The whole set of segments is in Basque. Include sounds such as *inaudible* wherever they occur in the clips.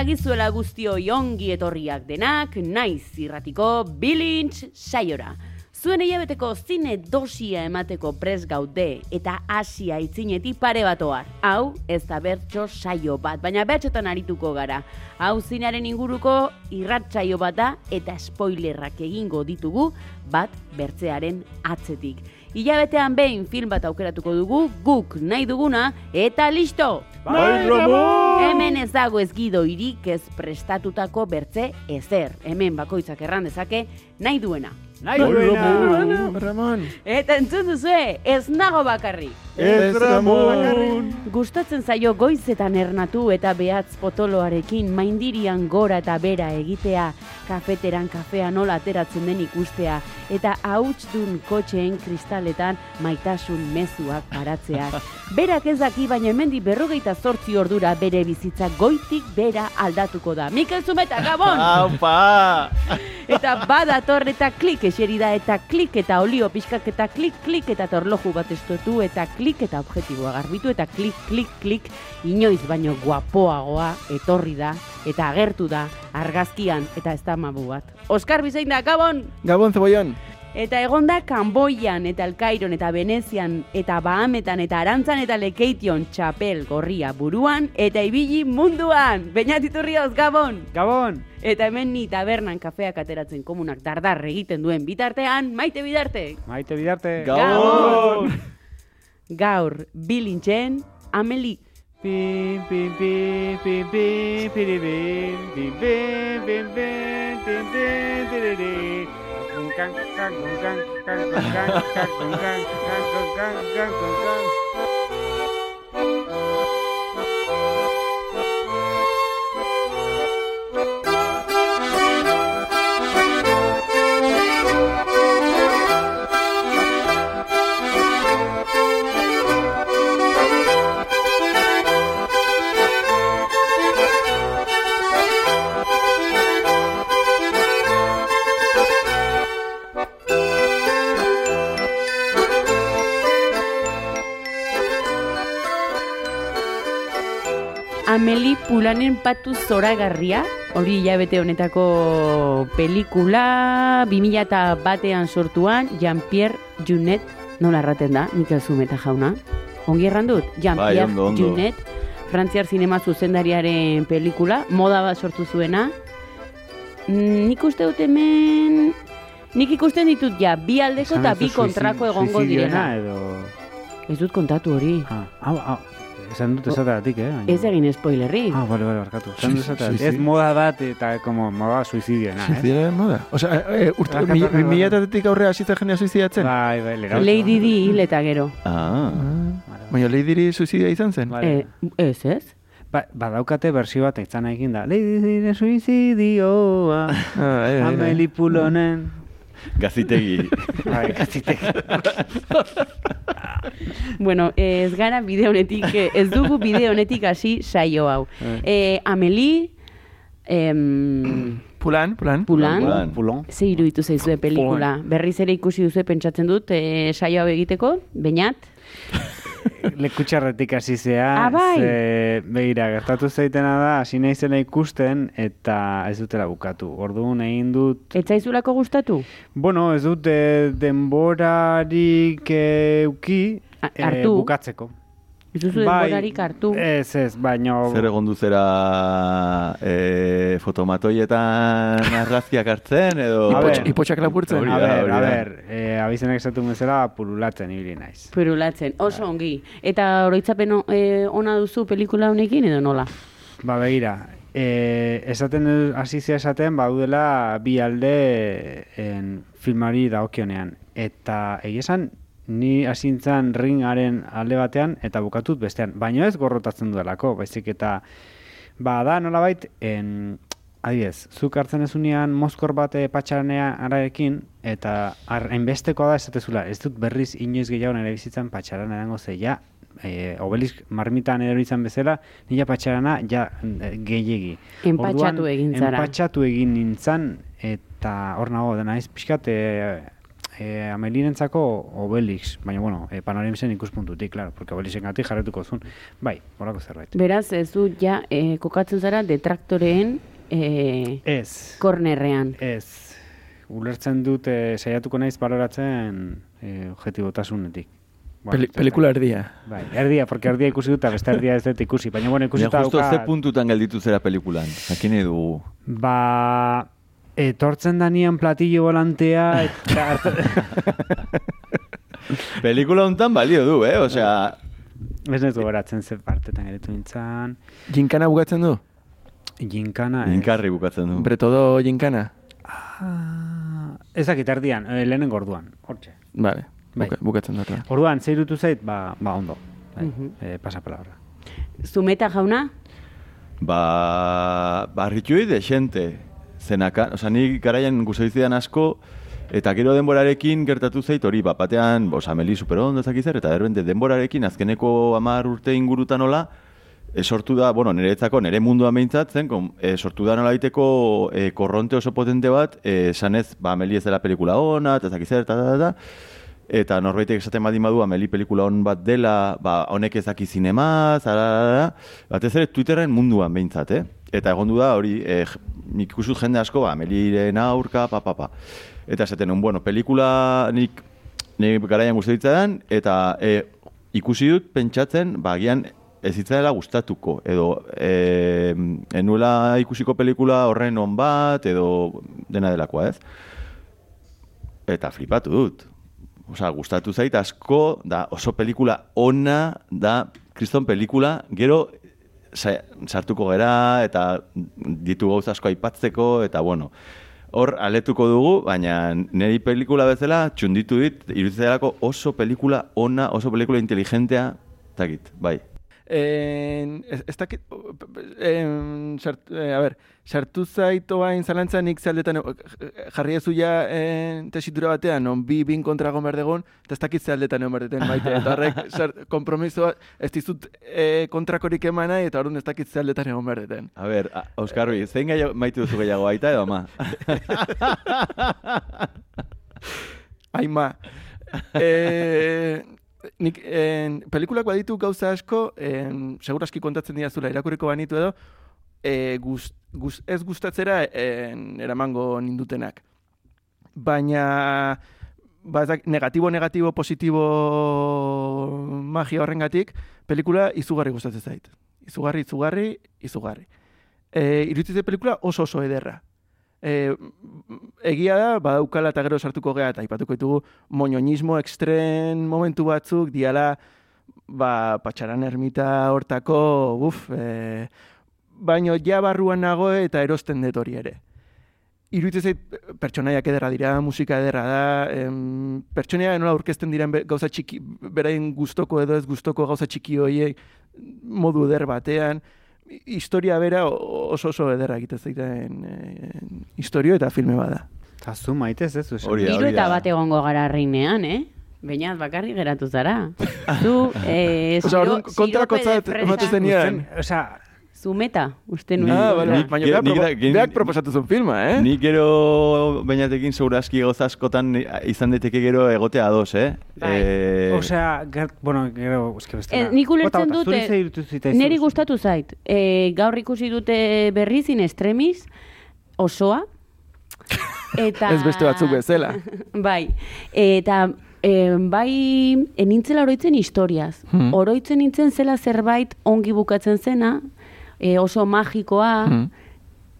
Gabon dagizuela guztio ongi etorriak denak, naiz irratiko bilintz saiora. Zuen hilabeteko zine dosia emateko pres gaude eta asia itzineti pare batoar. Hau ez da bertso saio bat, baina bertxotan arituko gara. Hau zinearen inguruko irratsaio bat da eta spoilerrak egingo ditugu bat bertzearen atzetik. Hilabetean behin film bat aukeratuko dugu, guk nahi duguna, eta listo! Bai, Ramon! Hemen ez dago ez gidoirik ez prestatutako bertze ezer. Hemen bakoitzak erran dezake nahi duena. Nahi duena! Ramon. Eta entzun duzue, ez nago bakarri. Ez Ramon! Gustatzen zaio goizetan ernatu eta behatz potoloarekin maindirian gora eta bera egitea, kafeteran kafea nola ateratzen den ikustea, eta hauts dun kotxeen kristaletan maitasun mezuak paratzeak. *laughs* Berak ez daki, baina hemendi berrogeita zortzi ordura bere bizitza goitik bera aldatuko da. Mikel Zumeta, Gabon! *laughs* Aupa! Eta badator eta klik eseri da eta klik eta olio pixkak eta klik klik eta torloju bat estotu eta klik eta objektiboa garbitu eta klik klik klik inoiz baino guapoagoa etorri da eta agertu da argazkian eta ez da mabu bat. Oskar Bizein da, Gabon! Gabon zeboion. Eta egonda Kanboian eta Alkairon eta Venezian eta Bahametan eta Arantzan eta Lekeition txapel gorria buruan eta ibili munduan. Beñatiturrioz, Gabon! Gabon! Eta hemen ni tabernan kafeak ateratzen komunak dardar egiten duen bitartean, maite bidarte. Maite bidarte! Gabon! Gaur, bilintzen, ameli. Ameli Pulanen patu zoragarria, hori hilabete honetako pelikula, 2000 eta batean sortuan, Jean-Pierre Junet, nola erraten da, Mikel Zumeta jauna? Ongi erran dut? Jean-Pierre ondo, ondo. Junet, frantziar zinema zuzendariaren pelikula, moda bat sortu zuena. Mm, Nik uste dut hemen... Nik ikusten ditut ja, bi aldeko eta bi kontrako egongo direla. Edo... Ez dut kontatu hori. Ah, hau, hau. Esan dut esateratik, eh? baina- Ez egin spoilerri. Ah, bale, bale, barkatu. Esan dut suizidio. Ez moda bat eta como moda suizidiena, eh? Suizidaren moda? Osea, e, urte, mi, barkatu. mi milatatetik aurrera hasitzen jendea suizidatzen? Bai, bai, lera. Lady Di hil eta gero. Ah. Vale, Baina Leidiri suizidia izan zen? Eh, ez, ez? Ba, badaukate bersio bat izan egin da. Lady Di suizidioa. Ah, eh, eh. Gazitegi. Bai, gazitek. *laughs* Bueno, ez gara bide honetik, eh, ez dugu bide honetik hasi saio hau. Eh, Ameli, em, Pulan, pulan. Pulan, Pulan. Ze iruditu zaizue pelikula. Berriz ere ikusi duzu pentsatzen dut, eh, saio hau egiteko, bainat? Lekutxarretik hasi zea. Ah, bai. Ze, begira, gertatu zeitena da, hasi naizela ikusten, eta ez dutela bukatu. Orduan egin dut... Ez zaizulako gustatu? Bueno, ez dut eh, denborarik eh, uki A- eh, hartu. bukatzeko. Ez duzu denborarik hartu? Ez, ez, baina... Zer egon duzera e, fotomatoietan argazkiak hartzen, edo... A Ipotx, ipotxak lapurtzen. A ber, a ber, eh, abizenak esatu bezala pululatzen ibili naiz. Perulatzen, oso ongi. Eta oroitzapen eh, ona duzu pelikula honekin edo nola? Ba, begira, e, esaten du- hasi zea esaten baudela bi alde en, filmari dagokionean. Eta egia esan, ni hasintzan ringaren alde batean eta bukatut bestean. Baina ez gorrotatzen dudalako, baizik eta Ba, da nolabait, en, adibidez, zuk hartzen ezunean mozkor bat eh, patxaranea ararekin, eta hainbestekoa da esatezula, ez dut berriz inoiz gehiago nire bizitzan patxarana edango ze, ja, e, obelisk marmitan erori izan bezala, nila patxarana ja eh, gehiegi. Enpatxatu egin zara. Enpatxatu egin nintzan, eta hor nago, dena ez pixkat, e, e, Amelirentzako Obelix, baina bueno, e, panoramisen ikuspuntutik, claro, porque Obelixengatik jarretuko zuen. Bai, horako zerbait. Beraz, ez du ja e, kokatzen zara detraktoreen e, Ez. kornerrean. Ez. Ulertzen dut e, saiatuko naiz baloratzen e, objetibotasunetik. Peli, pelikula erdia. Bai, erdia, porque erdia ikusi dut, beste erdia ez dut ikusi. Baina, bueno, ikusi Baina justo ze puntutan gelditu zera pelikulan. Jakin nahi dugu. Ba, etortzen danian platillo volantea, eta... *laughs* Pelikula hontan balio du, eh? Osea, ez netu goratzen ze partetan geritu nintzen. Ginkana bukatzen du? Ginkana, ez. inkarri bukatzen du. Bretodo ginkana? Ah, ezakit erdian, e, lehenengo orduan, hortxe. Vale, Bai. buka, bukatzen dut. da. Orduan, ze irutu zait, ba, ba ondo. Bai, Mhm. eh, pasa palabra. Zumeta jauna? Ba, barritxui de xente. Zenaka, osea, ni garaian gustoizidan asko, eta gero denborarekin gertatu zait hori, bat batean, bos, ameli super ondo ezak zer, eta derbente denborarekin azkeneko hamar urte ingurutan hola, e, sortu da, bueno, niretzako, nire munduan behintzat zen, kon, e, sortu da nolaiteko e, korronte oso potente bat, e, esanez, ba, ameli ez dela pelikula ona, eta zer, eta, eta, eta, norbaitek esaten badin badu ameli pelikula on bat dela, ba, honek ez daki zinemaz, ara, batez ere Twitterren munduan behintzat, eh? Eta egondu da hori, nik ikusut jende asko, ba, ameliren aurka, pa, pa, pa. Eta esaten nuen, bueno, pelikula nik, nik garaian guztetitzadan, eta eh, ikusi dut pentsatzen, ba, agian ez zitzaela gustatuko, edo eh, enuela ikusiko pelikula horren on bat, edo dena delakoa, ez? Eta flipatu dut. Osa, gustatu zait asko, da oso pelikula ona, da kriston pelikula, gero sartuko gera, eta ditu gauza asko aipatzeko, eta bueno, hor aletuko dugu, baina niri pelikula bezala txunditu dit, iruditzelako oso pelikula ona, oso pelikula inteligentea, takit, bai. En, ez, ez sart, eh, a ber, sartu zait oain zalantzan nik zealdetan, eh, jarri ezu ja en, tesitura batean, non bi bin kontra egon behar degon, eta ez dakit zealdetan egon behar deten, maite, *laughs* eta horrek sart, kompromisoa, ez dizut eh, kontrakorik eman nahi, eta orduan ez dakit zealdetan egon behar deten. A ber, a- Euskarri, zein gehiago maite duzu gehiago aita edo ama? *laughs* Aima. e, nik, en, pelikulak baditu gauza asko, en, seguraski kontatzen dira zula irakurriko banitu edo, e, gust, gust, ez gustatzera en, eramango nindutenak. Baina, ba, ez dak- negatibo, negatibo, positibo magia horrengatik, pelikula izugarri gustatzen zait. Izugarri, izugarri, izugarri. E, iruditzen pelikula oso oso ederra. E, egia da, badaukala eta gero sartuko gea, eta aipatuko ditugu moñoñismo extren momentu batzuk, diala, ba, patxaran ermita hortako, uf, e, baino ja barruan nago eta erosten dut hori ere. Zait pertsonaiak ederra dira, musika ederra da, em, pertsonaia nola aurkezten diren gauza txiki, berain gustoko edo ez gustoko gauza txiki horiek modu eder batean, historia bera o- oso oso ederra egiten zaiten e, historio eta filme bada. Eta zu maitez ez, esan. Hori Hiru eta bat egongo gara reinean, eh? Beinat bakarrik geratu zara. *laughs* Zu, eh, Osea, orduan kontrakotzat ematen zenian. Osea, Zumeta, uste nuen. Ah, bale, Nik- baina nik beak, propo, da- gen- beak proposatu zuen filma, eh? Ni gero bainatekin segurazki gauza askotan izan daiteke gero egotea ados, eh? Bai. Eh, osea, ger, bueno, gero, eske bestela. Eh, nik ulertzen dut, eh? Neri gustatu zait. E, gaur ikusi dute berriz in extremis osoa. *laughs* Eta... Ez beste batzuk bezala. *laughs* bai. Eta e, bai enintzela oroitzen historiaz. Hmm. Oroitzen nintzen zela zerbait ongi bukatzen zena, e, oso magikoa, Hmm.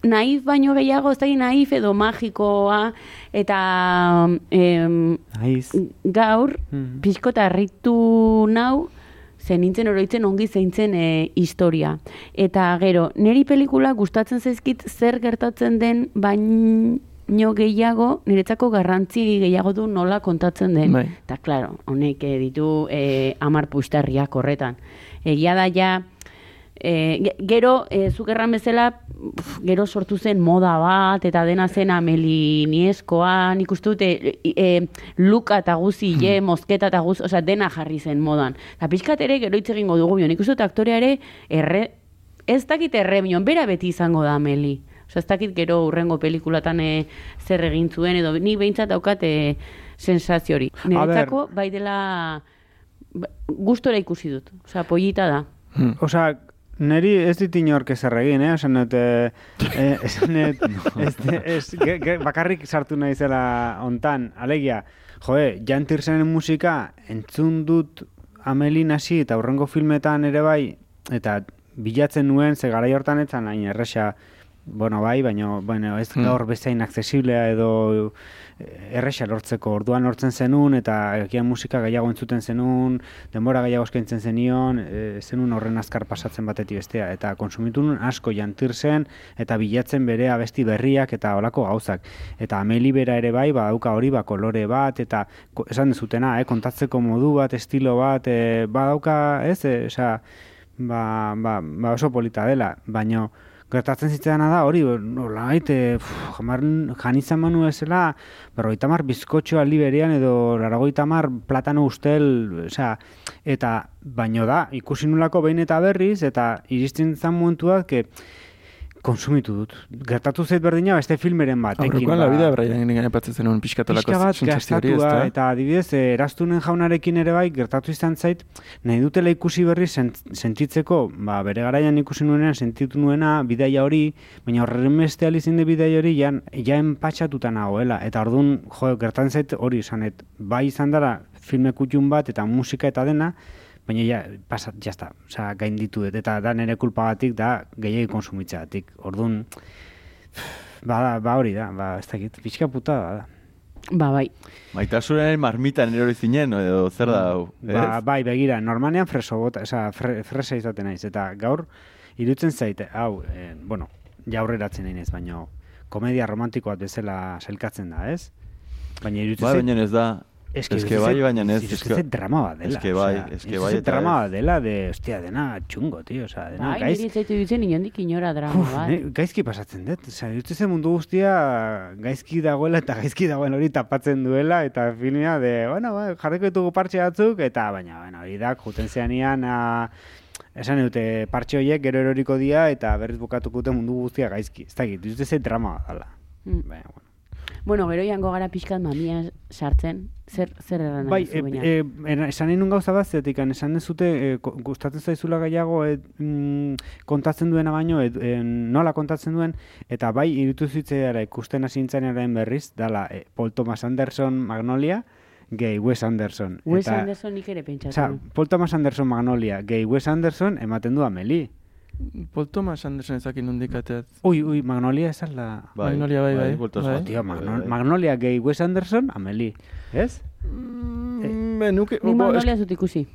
naif baino gehiago, ez da naif edo magikoa, eta em, Naiz. gaur, Mhm. pixko eta harritu nau, ze nintzen oroitzen ongi zeintzen e, historia. Eta gero, neri pelikula gustatzen zaizkit zer gertatzen den baino gehiago, niretzako garrantzi gehiago du nola kontatzen den. Bai. Eta, klaro, honek eh, ditu e, amar pusterriak horretan. Egia da ja, E, ge- gero, e, zuk erran bezala, pf, gero sortu zen moda bat, eta dena zen ameli nieskoa, nik uste dute, e, e, luka eta guzi, je, mosketa eta guz, osea, dena jarri zen modan. Eta pixkat ere, gero hitz egingo dugu, bio, nik uste dut aktorea ere, erre, ez dakit erre, bion, bera beti izango da ameli. Osea, ez dakit gero urrengo pelikulatan e, zer egin zuen, edo nik behintzat daukat e, sensazio hori. Niretzako, bai dela, ba, gustora ikusi dut. Osea, pollita da. Osa, neri ez dit inork ezer egin, eh? Esan dut, eh, eh, *laughs* esan dut, ez, ez, ge, ge, bakarrik sartu nahi zela ontan, alegia, joe, Jan Tirsenen musika entzun dut Amelin hasi eta hurrengo filmetan ere bai, eta bilatzen nuen, ze garai hortan etzan hain erresa, bueno, bai, baina bueno, ez gaur bezain accesiblea edo erresa lortzeko. Orduan lortzen zenun eta egian musika gehiago entzuten zenun, denbora gehiago eskaintzen zenion, e, zenun horren azkar pasatzen batetik bestea. Eta konsumitu nun asko jantir zen eta bilatzen bere abesti berriak eta olako gauzak. Eta Ameli bera ere bai, badauka hori ba kolore bat eta ko- esan dezutena, eh, kontatzeko modu bat, estilo bat, e, badauka, ez, e, osea, ba, ba, ba oso polita dela, baino gertatzen zitzaidana da hori, nolait, e, pff, jamar jan izan manu ezela, berrogeita mar bizkotxo aldi berean edo laragoita mar platano ustel, osea, eta baino da, ikusi nulako behin eta berriz, eta iristen zan momentua, que konsumitu dut. Gertatu zait berdina beste filmeren batekin. Aurrekoan ba, la vida Brian nire patzen zenuen pixkatolako pixka bat sentsazio hori, gastatua, ezta? eta adibidez, eh, eraztunen jaunarekin ere bai, gertatu izan zait, nahi dutela ikusi berri sent, sentitzeko, ba, bere garaian ikusi nuenean, sentitu nuena, bidaia hori, baina horren beste alizin de bidaia hori, jan, ja enpatxatuta nagoela, eta orduan, jo, gertatzen zait hori, esanet, bai izan dara, filme kutxun bat, eta musika eta dena, baina ja, pasat, jazta, osea, gainditu dut, eta da nire kulpagatik, da gehiagi konsumitzeatik. Orduan, ba, ba hori da, ba, ez dakit, pixka puta da. Ba, bai. Maitasunaren marmitan erori zinen, edo zer da hau? Ba, bai, begira, normalnean freso bota, oza, fre, fresa izaten naiz, eta gaur, irutzen zaite, hau, eh, bueno, jaurreratzen nahi baina komedia romantikoa bezala selkatzen da, ez? Baina irutzen Bai, zait, baina ez da. Eske eske iruditzen bai, baina ez. iruditzen zait drama bat dela. Eske bai, osea, eske iruditzen bai, eta drama ez. bat dela, de, hostia, dena txungo, tio, oza, dena, Bai, gaiz, niri zaitu ditzen inondik inora drama Uf, bat. ne, gaizki pasatzen dut. Osea, iruditzen zen mundu guztia gaizki dagoela eta gaizki dagoen hori tapatzen duela eta filmea de, bueno, ba, jarriko ditugu partxe batzuk eta baina, bueno, hori da, juten zeanian a, esan dute partxe horiek gero eroriko dia eta berriz bukatuko dute mundu guztia gaizki. Ez dakit, iruditzen zen drama bat dela. Mm. Baina, bueno. Gero jango gara pixkat mamia sartzen. Zer, zer erran Bai, e, e, era- esan nun gauza bat, zetik, esan dezute, e, gustatzen zaizula gehiago e, mm, kontatzen duena baino, e, e, nola kontatzen duen, eta bai, iritu zitzaiara ikusten hasintzainaren berriz, dala, e, Paul Thomas Anderson Magnolia, gehi Wes Anderson. Wes eta, Anderson nik ere pentsatu. Osea, Paul Thomas Anderson Magnolia, gehi Wes Anderson ematen du Ameli. Paul Thomas Anderson ezakin nondik ateat. Ui, ui, Magnolia esa es la... Magnolia, bai, bai, bueltas bai. bat. Tío, Bai, Magno- bai. Magnolia gehi Wes Anderson, Ameli. Ez? Mm, be, nuke, bo, magnolia zut ikusi.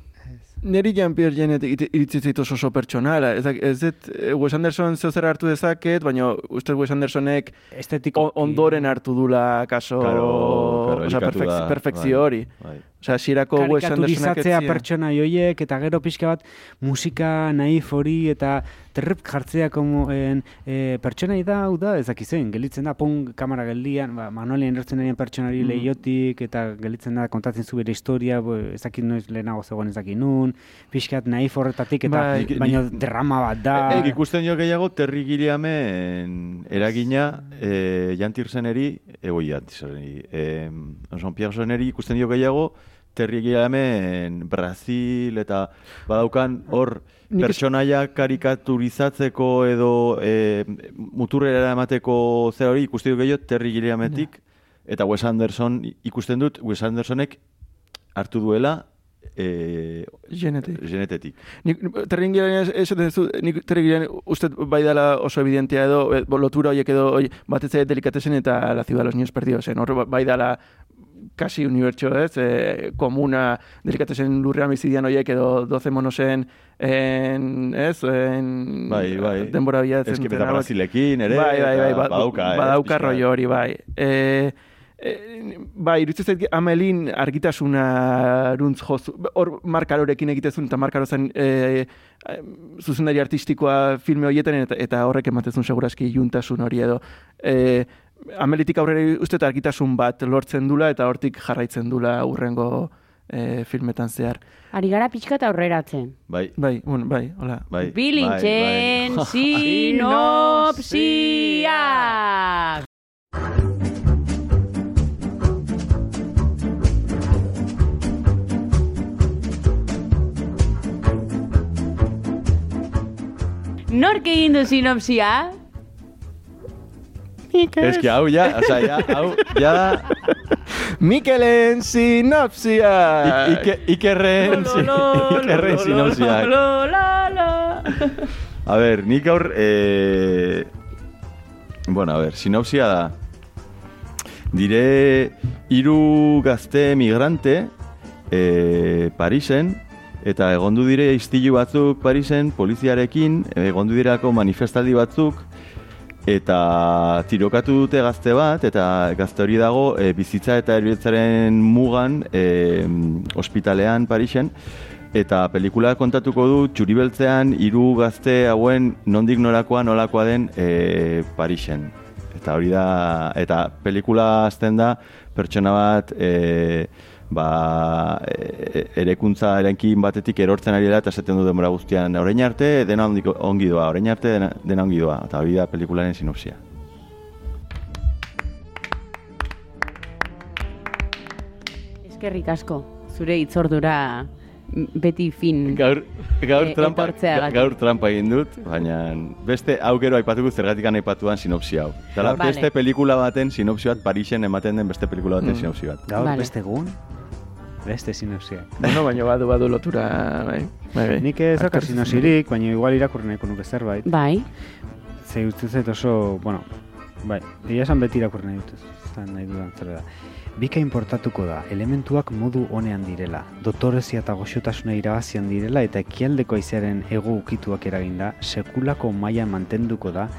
Neri Jean-Pierre Jeunet it- iritzi zait oso pertsonala. Ez, ez dut, eh, Wes Anderson zeu zer hartu dezaket, baina uste Wes Andersonek Estetiko. ondoren hartu dula kaso, Claro, claro, da, perfekzio bai, hori. bai. Osea, hasierako Andersonek karikaturizatzea etzia. pertsona joiek eta gero pixka bat musika naif hori eta terrep jartzea como en, e, pertsona da, hau da, ezakizen, gelitzen da, pon kamera geldian, ba, Manolien ertzen den pertsonari Mm. lehiotik eta gelitzen da kontatzen zu bere historia, bo, ezakit noiz lehenago zegoen ezakit nun, pixkat naif horretatik eta nik- baina drama bat da. Nik ikusten dio gehiago Terry Gilliamen eragina e, jantirzeneri, ego jantirzeneri, e, Jean Pierre Soneri ikusten dio gehiago Terry Gilliamen Brasil eta badaukan hor pertsonaia karikaturizatzeko edo e, muturrera emateko zer hori ikusten dio gehiago Terry Gilliametik eta Wes Anderson ikusten dut Wes Andersonek hartu duela e, Genetik. genetetik. Nik terrin gilean esaten zu, nik terrin gilean uste bai dela oso evidentia edo, e, bo, lotura horiek edo, batez ere delikatesen eta la ciudad de los niños perdidos, hor bai dela kasi unibertso, ez, e, komuna delikatesen lurrean bizidian horiek edo 12 monosen en, ez, en, Bai, bai. denbora bilatzen. Eta Brasilekin ere, bai, bai, bai, eta ba- badauka, ez, badauka rollo hori, bai. E, e, bai, iruditzen zait Amelin argitasuna runtz jozu, hor markarorekin egitezun eta markaro zen e, eh, zuzendari artistikoa filme horietan eta, eta horrek ematen zuen segurazki juntasun hori edo. E, Amelitik aurrera uste eta argitasun bat lortzen dula eta hortik jarraitzen dula urrengo e, filmetan zehar. Ari gara pixka eta aurreratzen. Bai, Bai, bueno, bai, hola. bai. Bilintxen bai, bai. *laughs* sinopsiak! Nork egin du sinopsia? Ez que hau, ja, oza, ja, hau, ja da, Mikelen sinopsia! I- Ike, Ikerren, Ikerren. Lo, lo, lo. A ber, nik gaur, eh, bueno, a ber, sinopsia da. Dire, hiru gazte migrante, eh, Parisen, eta egondu dire istilu batzuk Parisen, poliziarekin, egondu dirako manifestaldi batzuk, eta tirokatu dute gazte bat, eta gazte hori dago e, bizitza eta erbitzaren mugan e, ospitalean Parisen, eta pelikula kontatuko du txuribeltzean hiru gazte hauen nondik norakoa nolakoa den e, Parisen. Eta hori da, eta pelikula azten da pertsona bat e, ba, e, erekuntza erenkin batetik erortzen ari dela eta esaten du denbora guztian orain arte dena ongi doa, orain arte dena, dena ongi doa, eta hori da pelikularen sinopsia. Eskerrik asko, zure itzordura beti fin. Gaur, gaur, E, trampa, gaur trampa egin dut, baina beste hau gero aipatuko zergatik aipatuan sinopsia hau. Dala, Vale. beste pelikula baten sinopsia bat Parisen ematen den beste pelikula baten sinopsia bat. Gaur Vale. beste egun, beste sinopsia. Bueno, baina badu badu lotura, bai. bai, bai. Nik ez Aktortze sinopsirik, baina igual irakurri nahiko nuke zerbait. Bai, Ze uste zait oso, bueno, bai, egia esan beti irakurri nahi dut, zan nahi dudan zer da. Bika importatuko da, elementuak modu honean direla, dotorezia eta goxotasuna irabazian direla eta ekialdeko aizearen ego ukituak eraginda, sekulako maila mantenduko da,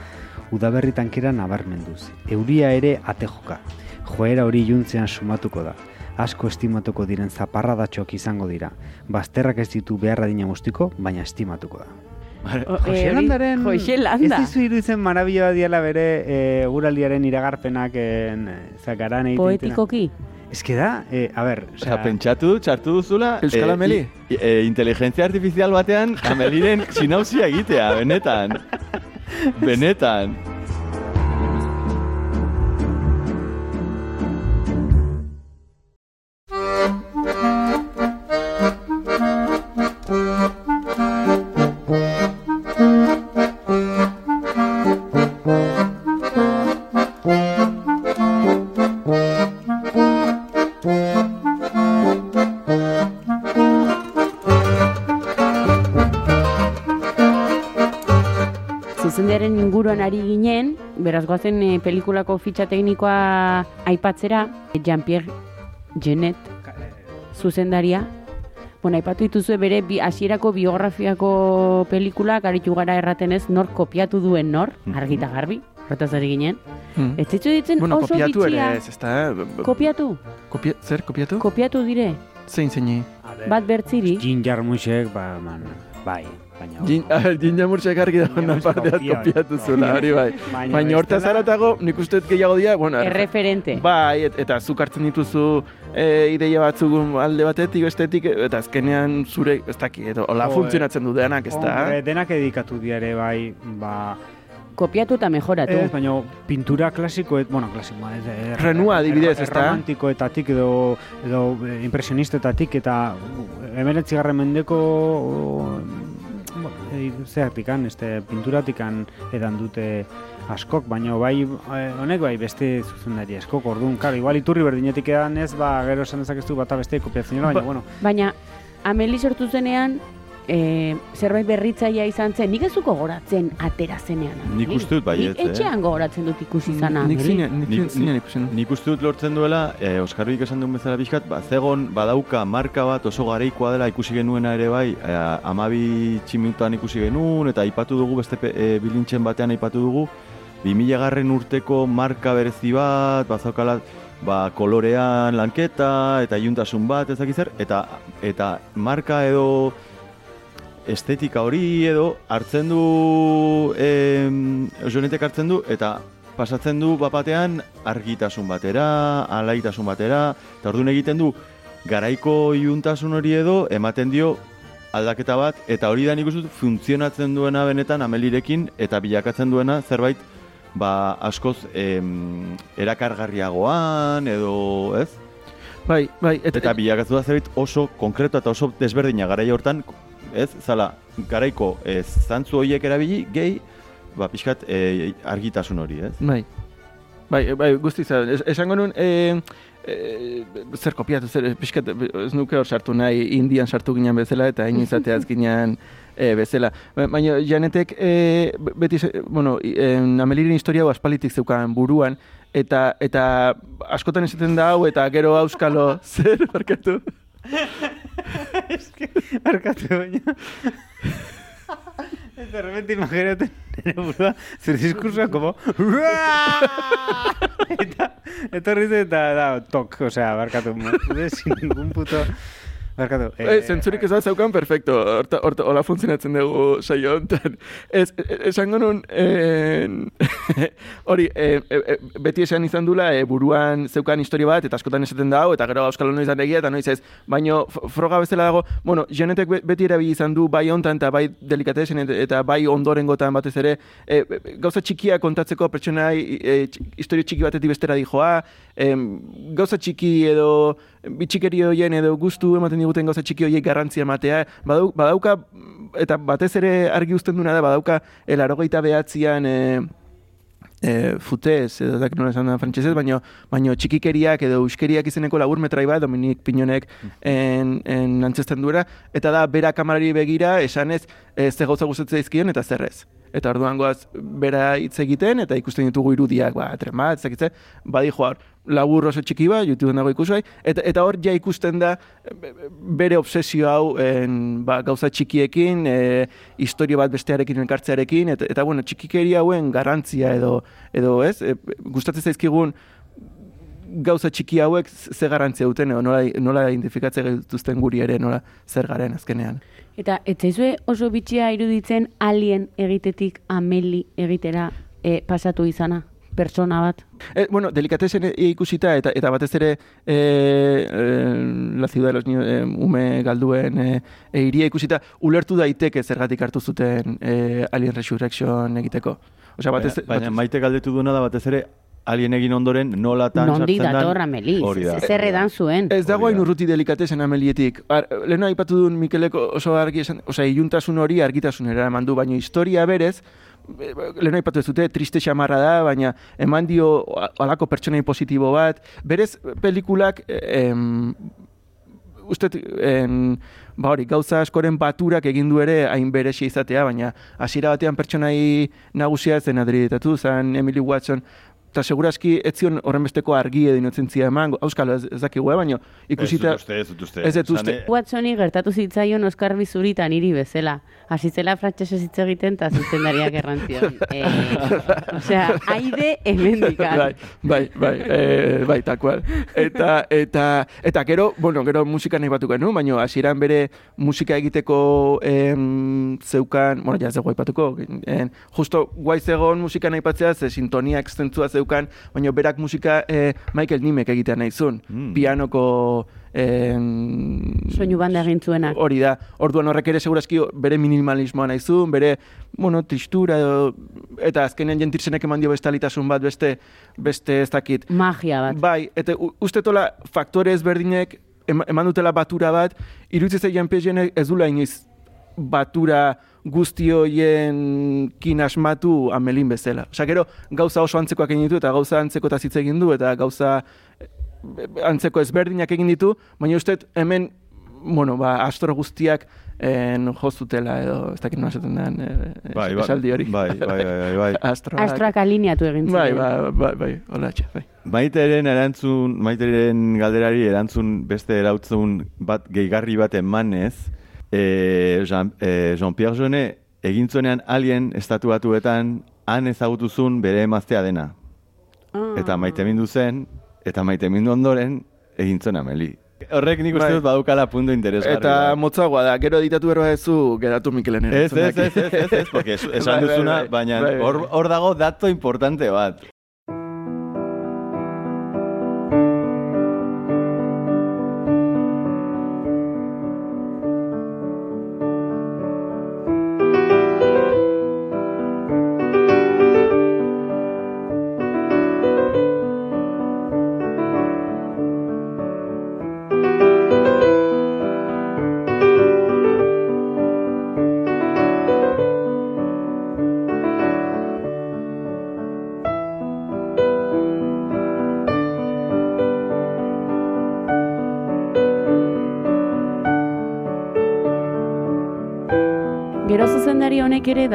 udaberri tankera nabarmenduz. Euria ere atejoka, joera hori juntzean sumatuko da, asko estimatuko diren zaparradatxoak izango dira, bazterrak ez ditu beharra dina guztiko, baina estimatuko da. O- eh, Jose Landaren Jose Landa. Ez dizu iruditzen marabila diela bere e, guraldiaren iragarpenak en, zakaran egiten. poetikoki. Ez que da, e, a ber, Osea, pentsatu, txartu duzula... Euskal eh, Ameli? i- e, inteligentzia artifizial batean Ameliren sinausia egitea, benetan. *laughs* Benetan. Goazen eh, pelikulako fitxa teknikoa aipatzera, Jean-Pierre Genet, zuzendaria. Bueno, aipatu dituzue bere bi, hasierako biografiako pelikulak aritu gara erraten ez nor kopiatu duen nor, argita garbi, horretaz ari ginen. Mm. Ez zitzu ditzen Bueno, oso kopiatu ere bitxia. ez, ezta? b- Kopiatu? Kopia, zer, kopiatu? Kopiatu dire? Zein zeini? Bat bertziri? Jin jarmusek, ba, man, bai, baina... Jin, ah, jin jamurtxek argi dago Jamurtxek parte bat kopia- kopiatu zula, hori bai. Baina Baina hortaz bestela- aratago, nik uste gehiago dira, bueno, Erreferente. Bai, et, eta zuk hartzen dituzu e, ideia batzuk alde batetik, bestetik, eta azkenean zure, ez daki, edo, hola funtzionatzen du denak, ez da? Hombre, denak edikatu diare bai, ba... Kopiatu eta mejoratu. Ez, baina pintura klasiko, bueno, klasiko, ez, er, Renua, adibidez, er- ezta? Romantikoetatik edo, edo eh, impresionistetatik eta emeretzigarren mendeko zeatikan, este, pinturatikan edan dute askok, baina bai, eh, honek bai beste zuzendari askok, orduan, karo, igual iturri berdinetik edan ez, ba, gero esan dezakezu bata beste kopiatzen baina, Ba- bueno, Baina, Ameli sortu zenean, e, zerbait berritzailea izan zen, nik ez dut gogoratzen atera zenean. Nik uste dut baietz, Nik eh? etxean gogoratzen dut ikusi izana. Nik zinean, ikusi. Nik uste dut lortzen duela, eh, Oskarbik esan duen bezala pixkat, ba, zegon badauka marka bat oso gareikoa dela ikusi genuena ere bai, eh, amabi tximinutan ikusi genuen, eta aipatu dugu, beste eh, bilintxen batean aipatu dugu, 2000 garren urteko marka berezi bat, bazaukala, ba, kolorean lanketa, eta iluntasun bat, ez dakit zer, eta, eta marka edo estetika hori edo hartzen du em, jonetek hartzen du eta pasatzen du bapatean argitasun batera, alaitasun batera, eta orduan egiten du garaiko iuntasun hori edo ematen dio aldaketa bat, eta hori da nik uste funtzionatzen duena benetan amelirekin, eta bilakatzen duena zerbait ba, askoz em, erakargarriagoan, edo, ez? Bai, bai, eta, Eta bilakatu da zerbait oso konkreto eta oso desberdina garai hortan, ez, zala, garaiko ez, zantzu horiek erabili, gehi, ba, pixkat e, argitasun hori, ez? Bai. Bai, bai, guztiz, es, esango nun, e, e, zer kopiatu, zer, pixkat, ez nuke hor sartu nahi, indian sartu ginen bezala, eta hain izateaz ginen *laughs* e, bezala. Ba- Baina, Janetek, e, beti, bueno, en, Ameliren historia hau aspalitik zeukan buruan, eta, eta askotan esaten da hau, eta gero auskalo, *laughs* zer, barkatu? *laughs* *laughs* Barkatu baina. *laughs* Ez de repente imagínate nire burua, zure diskursoa como *laughs* eta etorri zen eta da, tok, osea, barkatu, ez sin ningún puto barkatu. Eh, zentzurik ez da zeukan, perfecto. Horta, horta, hola funtzionatzen dugu saio honetan. Ez, e- esango nun, *laughs* hori, e, e, e, beti esan izan dula, e, buruan zeukan historia bat, eta askotan esaten da hau, eta gero euskal noiz egia, eta noiz ez. Baino, froga bezala dago, bueno, Janetek be- beti erabili izan du, bai hontan eta bai delikatesen, eta- bai ondorengotan batez ere, e, e, gauza txikia kontatzeko pertsonai, e, historio txiki batetik bestera dijoa, em, gauza txiki edo bitxikeri hoien edo gustu ematen diguten gauza txiki horiek garrantzia ematea, badau, badauka, eta batez ere argi uzten duna da, badauka elarogeita behatzian e, e, futez, edo dak nola esan da frantsesez, baino, baino txikikeriak edo euskeriak izeneko labur metrai bat, Dominik Pinonek en, en antzesten duera, eta da bera kamarari begira esanez e, ze gauza gustatzen zaizkion eta zerrez. Eta orduan goaz bera hitz egiten, eta ikusten ditugu irudiak, ba, tren bat, ezakitze, badi joar, labur oso txiki bat, YouTubeen dago ikusgai, eta, eta hor ja ikusten da bere obsesio hau en, ba, gauza txikiekin, e, historia bat bestearekin elkartzearekin, eta, eta bueno, txikikeri hauen garrantzia edo, edo ez, e, gustatzen zaizkigun gauza txiki hauek ze garrantzia duten, edo nola, nola identifikatze gaituzten guri ere, nola zer garen azkenean. Eta etzaizue oso bitxia iruditzen alien egitetik ameli egitera e, pasatu izana, persona bat. E, bueno, delikatesen ikusita eta eta batez ere e, e, la ciudad de los niños, e, ume galduen e, e, iria ikusita ulertu daiteke zergatik hartu zuten e, Alien Resurrection egiteko. Osea, batez, baina, baina batez- maite galdetu duena da batez ere alien egin ondoren nolatan Nondi sartzen dator ameli, da. zer edan zuen. Ez dago hain urruti delikatesen amelietik. Ar, lehen aipatu duen Mikeleko oso argi esan, osea, iluntasun hori argitasunera eman du, baina historia berez, lehen aipatu ez dute, triste xamarra da, baina eman dio alako pertsonai positibo bat. Berez, pelikulak, em, uste, en, ba hori, gauza askoren baturak egin du ere hain beresi izatea, baina hasiera batean pertsonai nagusia zen adreditatu, zen Emily Watson, eta seguraski ez zion horren besteko argi edo inozentzia eman, auskalo ez, ez dakigu, eh, baina ikusita... Ez dut uste, ez dut uste. Ez dut uste. Eh, Watsoni gertatu zitzaion Oskar Bizurita niri bezala. Hasi zela frantsesez hitz egiten eta zuzendariak errantzion. *laughs* e, osea, aide hemendikan. bai, bai, bai, e, bai, takual. Eta, eta, eta gero, bueno, gero musika nahi batuko nu, baina hasieran bere musika egiteko em, zeukan, bueno, ja zego aipatuko, en, justo guai zegoen musika nahi patzea, ze sintoniak zentzua zeukan, baina berak musika eh, Michael Nimek egitea nahi zuen, Mm. pianoko em, Soinu banda egin zuenak. Hori da, orduan horrek ere segurazki bere minimalismoa nahi zuen, bere, bueno, tristura edo, eta azkenean jentirzenek eman dio bestalitasun bat, beste, beste ez dakit. Magia bat. Bai, eta u- uste tola faktore ezberdinek em- eman dutela batura bat, iruditzen PGN ez dula inoiz batura guzti hoien kin asmatu amelin bezala. Osa, gero, gauza oso antzekoak egin ditu, eta gauza antzeko hitz egin du, eta gauza eh, antzeko ezberdinak egin ditu, baina uste hemen, bueno, ba, astro guztiak en, jozutela, edo, ez dakit nola esaten den, eh, Bai, bai, esaldi hori. bai, bai, bai, bai. *laughs* Astroak. Astroak alineatu egin ziren. Bai, bai, bai, bai, hola, txe, bai. Maiteren erantzun, maiteren galderari erantzun beste erautzun bat gehigarri bat emanez, e, Jean, e, Jean-Pierre Jeunet egin zuenean alien estatu batuetan han ezagutuzun bere emaztea dena. Ah. Eta maite mindu zen, eta maite mindu ondoren egin zuen ameli. Horrek nik uste Bai. dut badukala punto interesgarri. Eta motzagoa da, gero editatu berba ezu, geratu Mikelen Ez, ez, ez, ez, ez, ez, porque es- esan Bai, bai, duzuna, bai. baina Bai, bai. hor dago dato importante bat.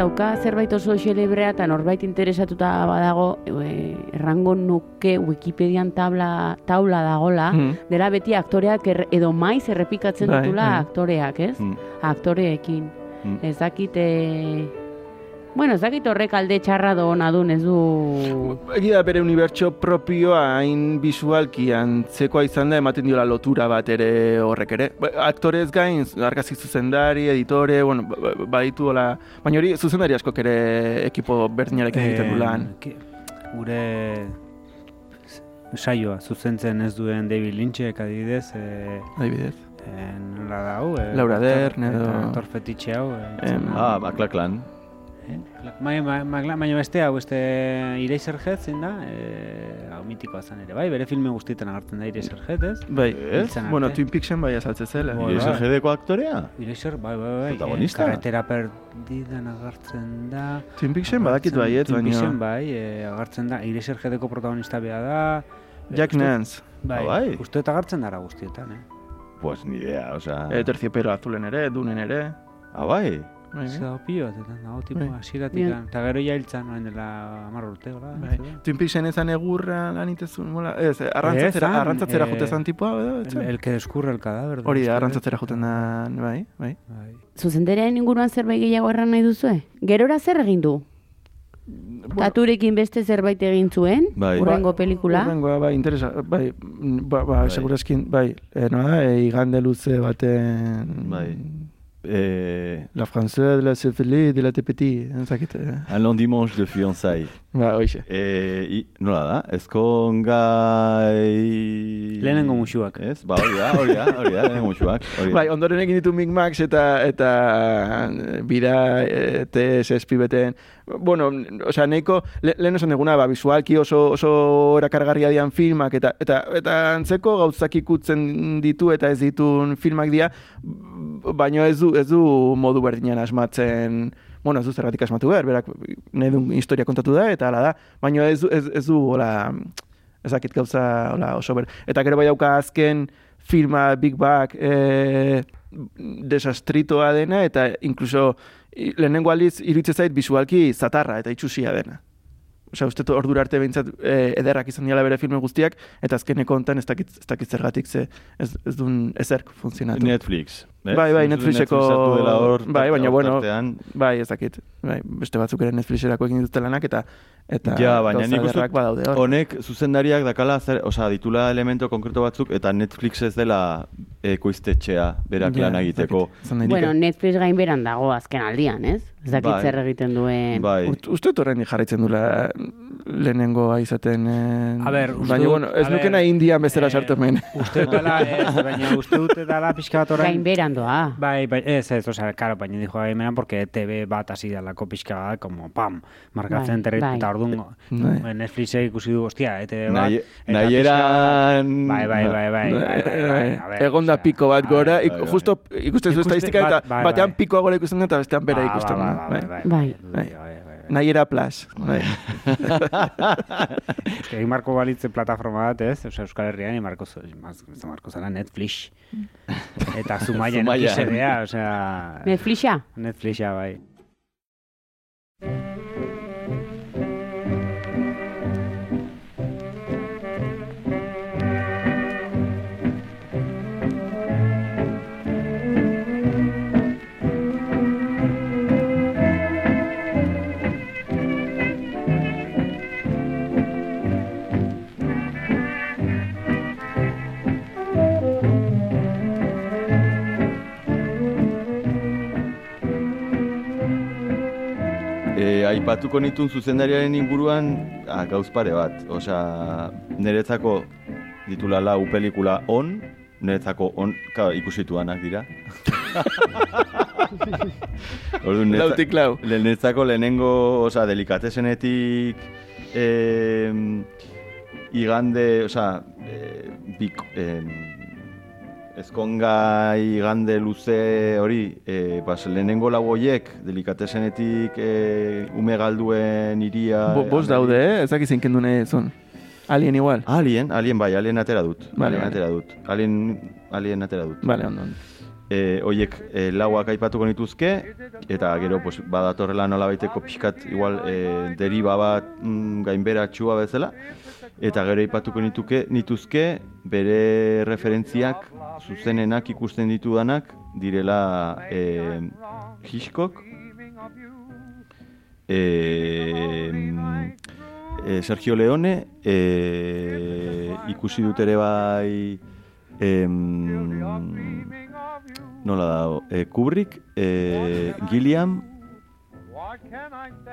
Dauka zerbait oso xelebrea eta norbait interesatuta badago e, errango nuke Wikipedian tabla, taula dagola, Mm. dela beti aktoreak er, edo maiz errepikatzen Bai, ditula bai. aktoreak, ez? Mm. Aktoreekin. Mm. Ez dakit, e... bueno, ez dakit horrek alde txarra do ona dun, ez du... Egia da bere unibertso propioa hain visualki antzekoa izan da ematen diola lotura bat ere horrek ere. Ba, Aktorez gain, argazki zuzendari, editore, bueno, ba- ba- baditu hola... Baina hori zuzendari askok ere ekipo berdinarekin egiten du lan. Eh, Gure saioa zuzentzen ez duen David Lynchek adibidez, eh, Adibidez. eh, nola da hau? Eh, Laura Dern edo- eta Aktor fetitxe hau. Eh. Ah, Maclaclan. Eh? Bai, bai, bai, baina beste hau, beste Eraserhead zein da, eh, hau mitikoa zen ere, bai, bere filme guztietan agertzen da Eraserhead, ez? Bai, Ez? Bueno. Twin Peaksen bai azaltzen zela. Bueno, ¿Y ese GDko aktorea? Eraser, bai, bai, bai, Protagonista? eh, karretera perdidan agertzen da. Twin Peaksen badakit Agertzen- baiet, Twin Peaksen, bai, eh, agertzen da, Eraserheadeko protagonista bea da. Jack Nance, Bai, Ah, bai? uste dut agertzen dara guztietan, eh? Pues ni idea, o sea... e, terciopelo azulen ere, dunen ere. Ah, bai. Bai, Ez da pilo batetan dago, tipo, Bai. hasieratik, Bien. eta gero ja hiltzan, orain dela hamar urte, hola. Bai. Twin Peaksen ezan egurra lan itezun, mola, ez, arrantzatzera, Ezan, arrantzatzera eh, jute zan tipua, edo, El, que descurre el cadáver. Hori da, arrantzatzera juten da, bai, bai. Bai. Zuzendarearen inguruan zerbait gehiago erran nahi duzue? Gerora zer egin du? Taturekin beste zerbait egin zuen? Bai. Urrengo pelikula? Urrengoa, bai, interesa, bai, ba, ba, Bai. segurazkin, bai, e, noa, e, igande luze baten... Bai. Eh, La Française de la Syphilis de la Tepeti, ezakit, eh, un dimanche de fiançailles. Ba, hoxe. Eh, i, nola da? Ezkongai... Lehenengo musuak. Ez? Ba, hori da, hori da, hori da, lehenengo musuak. Bai, ondoren egin ditu Mic Max eta eta bira e, TSSP beten. Bueno, osea, nahiko le, lehen esan eguna, ba, visualki oso oso erakargarria dian filmak eta eta eta antzeko gauzak ikutzen ditu eta ez ditun filmak dira, baino ez du ez du modu berdinean asmatzen Bueno, ez du zergatik asmatu behar, berak nahi duen historia kontatu da, eta hala da. Baina ez, du- ez, ez du, hola, ezakit gauza, hola, oso ber. Eta gero bai dauka azken filma Big Bang e, desastritoa dena, eta inkluso lehenengo aldiz iruditzen zait visualki zatarra eta itxusia dena. Osea, uste ordura arte behintzat e, ederrak izan diala bere filme guztiak, eta azkeneko hontan ez dakit, ez dakit zergatik ze ez, ez duen ezerk funtzionatu. Netflix. Ez? Bai, bai, Netflixeko- Netflix hor, bai, baina bueno, tartean. Bai, ez dakit. Bai, beste batzuk ere Netflixerako egin dituzte lanak, eta eta Ja, baina nik uste badaude hor. honek zuzendariak dakala, zer, osea, ditula elemento konkreto batzuk, eta Netflix ez dela ekoiztetxea berak Ja, lan egiteko. Bueno. Netflix gain beran dago azken aldian, ez? Ez dakit Bai. zer egiten duen. Bai. Uste dut horrein jarraitzen dula lehenengoa izaten... Eh, A ber, uste baina, bueno, ez a nuke ber, nahi indian bezala eh, sartu hemen. Uste dut dela, ez, baina uste dut dela pixka bat orain. Gain beran doa. Bai, bai, ez, ez, osea, karo, baina dijo gaimenan, porque TV bat hasi dalako pixka bat, como, pam, markatzen Bai, terri, bai. eta orduan, Bai. Netflixek ikusi du, ostia, ETV bat, Nahi, bat- Bai, bai, bai, bai, bai, bai, bai, Egon da piko bat bai, gora, bai, bai, bai. justo ikusten zu estadistika eta bat- bai, batean bai. pikoa gora ikusten da eta bestean bera ba, ikusten ba, da. ba, Bai. bai, Bai. Nahi era plus. Bai. *laughs* Eske, egin marko balitze plataforma bat, ez? Euskal Herrian, marko, ez marko zara Netflix. Eta Zumaian Zumaian. XDA, osea... Netflixa? Netflixa, bai. Aipatuko nitun zuzendariaren inguruan ah, gauz pare bat. Osea, niretzako ditula lau pelikula on, niretzako on, ka, ikusituanak dira. *laughs* Orduan, niretza- Lautik lau. Le- Niretzako lehenengo, osea, delikatesenetik eh, igande, osea, eh, bik, eh, ezkonga igande luze hori, eh, bas, lehenengo lau hoiek, delikatesenetik eh, ume galduen iria... Bo, bos daude, eh? Ezak izin kendu nahi zuen. Alien igual. Alien, alien bai, alien atera dut. Vale, alien vale. atera dut. Alien, alien atera dut. Vale, ondo. ondo. e, oiek e, lauak aipatuko nituzke, eta gero pues, badatorrela nola baiteko pixkat igual e, deriba bat mm, gainberatxua bezala, eta gero aipatuko nituke, nituzke bere referentziak zuzenenak ikusten ditudanak direla e, Hitchcock, e, e, Sergio Leone, e, ikusi dut ere bai em, nola dago, e, Kubrick, e, Gilliam,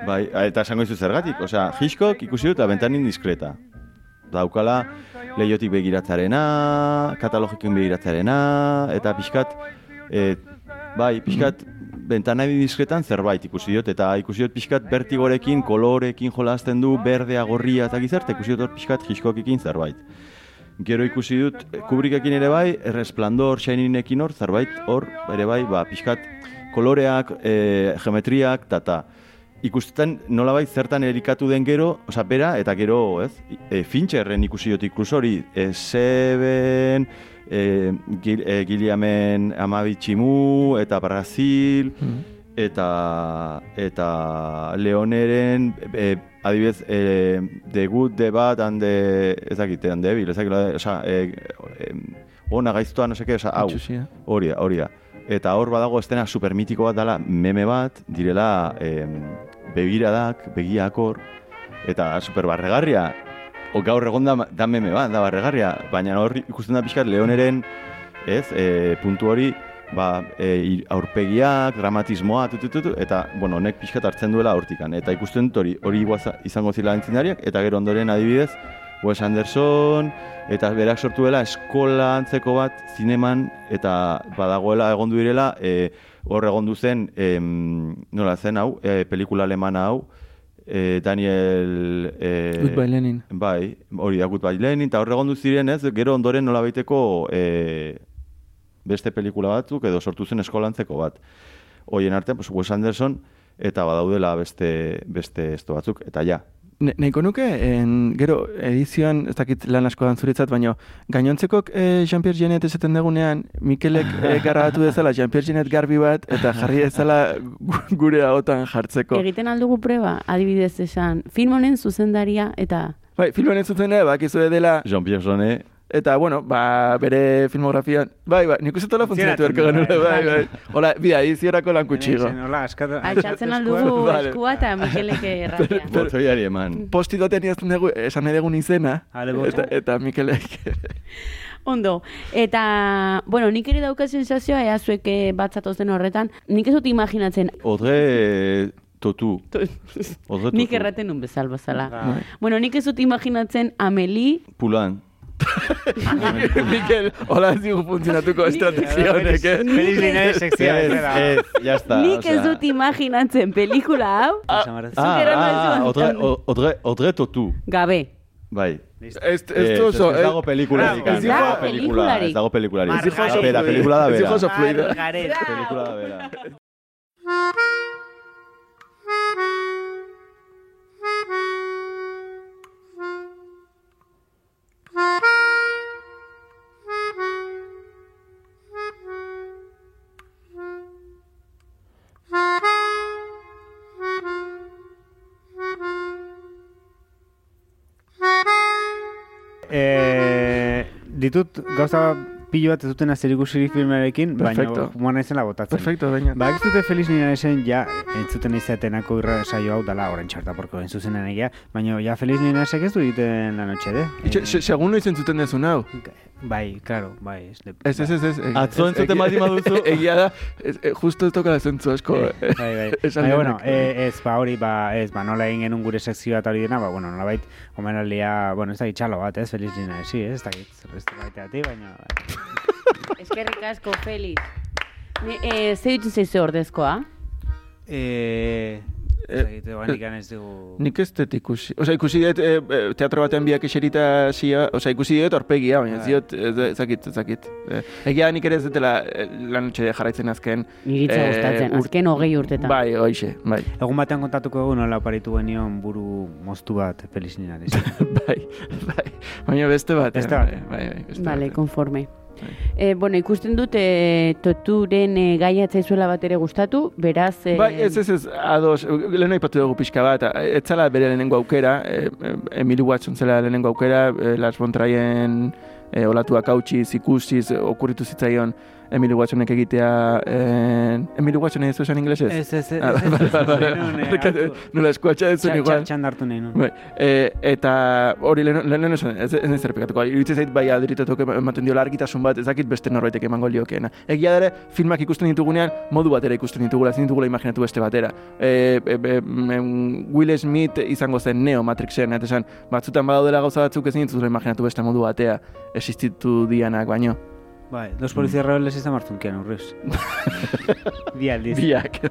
bai, eta esango izu zergatik, osea, Hitchcock ikusi dut abentan indiskreta. Daukala, lehiotik begiratzarena, katalogikin begiratzarena, eta pixkat, e, bai, pixkat, bentana indiskretan zerbait ikusi dut, eta ikusi dut pixkat bertigorekin, kolorekin jolasten du, berdea, gorria eta gizarte, ikusi hor pixkat Hitchcockekin zerbait. Gero ikusi dut Kubrickekin ere bai, Erresplandor, Shiningekin hor, zerbait hor ere bai, ba, pixkat koloreak, e, geometriak, tata. Ikusten nolabait zertan erikatu den gero, osea, bera, eta gero, ez, e, Fincherren ikusi dut inkluso hori, e, Seven, e, Gil, e, Gilliamen Amabitximu, eta Brasil, eta eta Leoneren e, adibidez e, The Good, The Bad and the ez dakit, and the Evil, ez dakit, osea, e, e, ona gaiztoa, no seke, osea, hau, Itxusia. hori da, hori da. Eta hor badago estena supermitiko bat dela, meme bat, direla em, begiradak, begiak hor, eta super barregarria. O, gaur egon da, da meme bat, da barregarria, baina hor ikusten da pixkat Leoneren, ez, e, puntu hori, ba, e, aurpegiak, dramatismoa, tutututu, eta, bueno, honek pixkat hartzen duela hortikan. Eta ikusten dut hori, hori izango zila entzindariak, eta gero ondoren adibidez, Wes Anderson, eta berak sortu dela eskola antzeko bat zineman, eta badagoela egondu direla, e, hor egondu zen, em, nola zen hau, e, pelikula alemana hau, e, Daniel... E, Goodbye Lenin. Bai, hori da Goodbye Lenin, eta hor egondu ziren ez, gero ondoren nola baiteko e, beste pelikula batzuk edo sortu zen eskolantzeko bat. Hoien artean, pues, Wes Anderson, eta badaudela beste, beste esto batzuk, eta ja. Ne, nahiko nuke, en, gero, edizioan, ez dakit lan asko dan zuretzat, baina gainontzekok eh, Jean-Pierre Genet esaten dugunean, Mikelek eh, garratu dezala Jean-Pierre Genet garbi bat, eta jarri dezala gu- gure agotan jartzeko. Egiten aldugu preba, adibidez esan, film honen zuzendaria eta Bai, filmen ez zuzene, bakizue dela, Jean-Pierre Jeunet, eta, bueno, ba, bere filmografian, bai, bai, nik uste tola funtzionatu erko genuen, bai, bai. Hola, bida, ediziorako lan kutsigo. Hola, askatu. altxatzen aldugu Vale. eskua eta Mikelek *laughs* erratia. botoiari eman. Posti doten idazten dugu, esan dugun izena, eta, eta Mikelek. Ondo, eta, bueno, nik ere dauka sensazioa, ea zuek eh, bat zatozten horretan, nik ez dut imaginatzen, Odre totu. *laughs* Odre nik totu. erraten nun bezal bazala. Bai. Bueno, nik ez dut imaginatzen Ameli, Pulan. *laughs* Mikel, hola ez digu funtzionatuko estrategia honek, eh? Feliz Linares sekzioa. Ez, bezala. ez, ya está. nik ez dut imaginatzen pelikula hau, Samara- Ah, Zuk eran ah, duzu odre, antan. o- odre, odre totu. gabe. Bai. Ez, Ez, ez du oso, ez, ez dago pelikularik. Ah, ez ez dago dago pelikula, pelikularik. ez dago pelikularik. Ez dijo oso Bera, fluida. pelikula da Ez dijo bera. oso fluida. Margaret. Pelikula da bera. *laughs* ditut gauza pilo bat ez duten azerikusirik filmarekin, Perfecto. baina humor naizela botatzen. Perfecto, baina. Ba, ez dute Feliz Linaresen ja entzuten izatenako irra saio hau dala orain txarta porko entzuzenen egia, baina ja Feliz Linaresek ez du egiten la noche de. Se, segun noiz entzuten dezun hau. Bai, claro, bai. Ez, de, Ez, ez, ez, ez. eh, Atzo entzuten baldin baduzu. *laughs* Egia da, ez, eh, justo ez tokala zentzu asko. eh, Bai, bai. *laughs* esan Baina, bueno, e, ez, ba, hori, ba, ez, ba, nola egin genuen gure sekzioa eta hori dena, ba, bueno, nolabait, omenaldia, bueno, ez da itxalo bat, ez, Feliz Dina, ezi, ez, ez da ez da baiteati, baina, bai. Eskerrik asko, Feliz. Ni, eh, ze ditzen zaizu ordezkoa? E, ba, nik ez dugu... Nik ez dut ikusi. Osa, ikusi dut eh, teatro batean biak eserita zia, osa, ikusi dut orpegia, baina ez Bai. diot, ez dakit, ez dakit. Eh, egia nik ere ez dutela lan etxe jarraitzen azken. Niritza eh, gustatzen, azken hogei urtetan. Bai, hoixe, bai. Egun batean kontatuko egun nola oparitu genion buru moztu bat Dinari. *laughs* bai, bai. Baina beste bat. Beste bat. Bai, bai, beste Vale, konforme. Eh, bueno, ikusten dut e, toturen e, gaia zaizuela bat ere gustatu, beraz... E, Bai, ez, ez, ez, ados, lehen aipatu dugu pixka bat, ez zala bere lehenengo aukera, e, e, Emily Watson zela lehenengo aukera, e, Lars von Trierin e, olatuak hautsiz, ikusiz, okurritu zitzaion Emily Watsonek egitea, e, Emily Watson ez esan inglesez? Ez, ez, ez, Ah, Nola eskuatxa ez zen igual. Txan hartu nahi nun. Bai, e, eta hori lehen, esan, ez, ez errepikatuko, iruditzen zait bai adritatuko ematen diola argitasun bat, ezakit beste norbaitek emango liokeena. Egia da ere, filmak ikusten ditugunean, modu batera ikusten ditugula, ezin ditugula imaginatu beste batera. E, e, e, Will Smith izango zen Neo Matrixen, eta esan, batzutan badaudela gauza batzuk ezin dituzula imaginatu beste modu batea existitu dianak baino. Bai, dos polizia rebeldes izan martzunkian urriz. *laughs* Bi aldiz. Biak.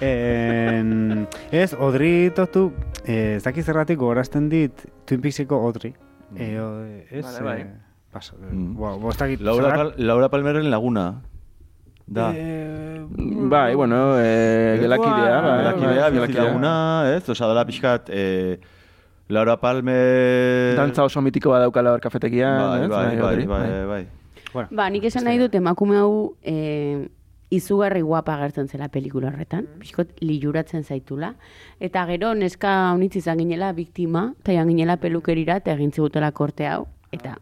En, ez, Odri totu, eh, ez dakiz zergatik gogorazten dit Twin Peakseko Odri. E, o, ez, Vale, bai. eh, pasa, Mm. bo, bo, ez dakit, Laura, Pal Laura Palmerren laguna. Da. Eh, bai, bueno, e, gelakidea, bai, Gelakidea, bai, bizi gelakidea. laguna, ez? Osa, dela pixkat, eh, Laura Palmer... Dantza oso mitiko badaukala hor kafetegian, Bai, ez? bai, bai, Odri, bai, bai. Bueno, Ba, nik esan nahi dut emakume hau e, izugarri guapa agertzen zela pelikula horretan, pixkot liluratzen zaitula, eta gero neska honitz izan ginela biktima, eta joan ginela pelukerira, eta egin zigutela korte hau, eta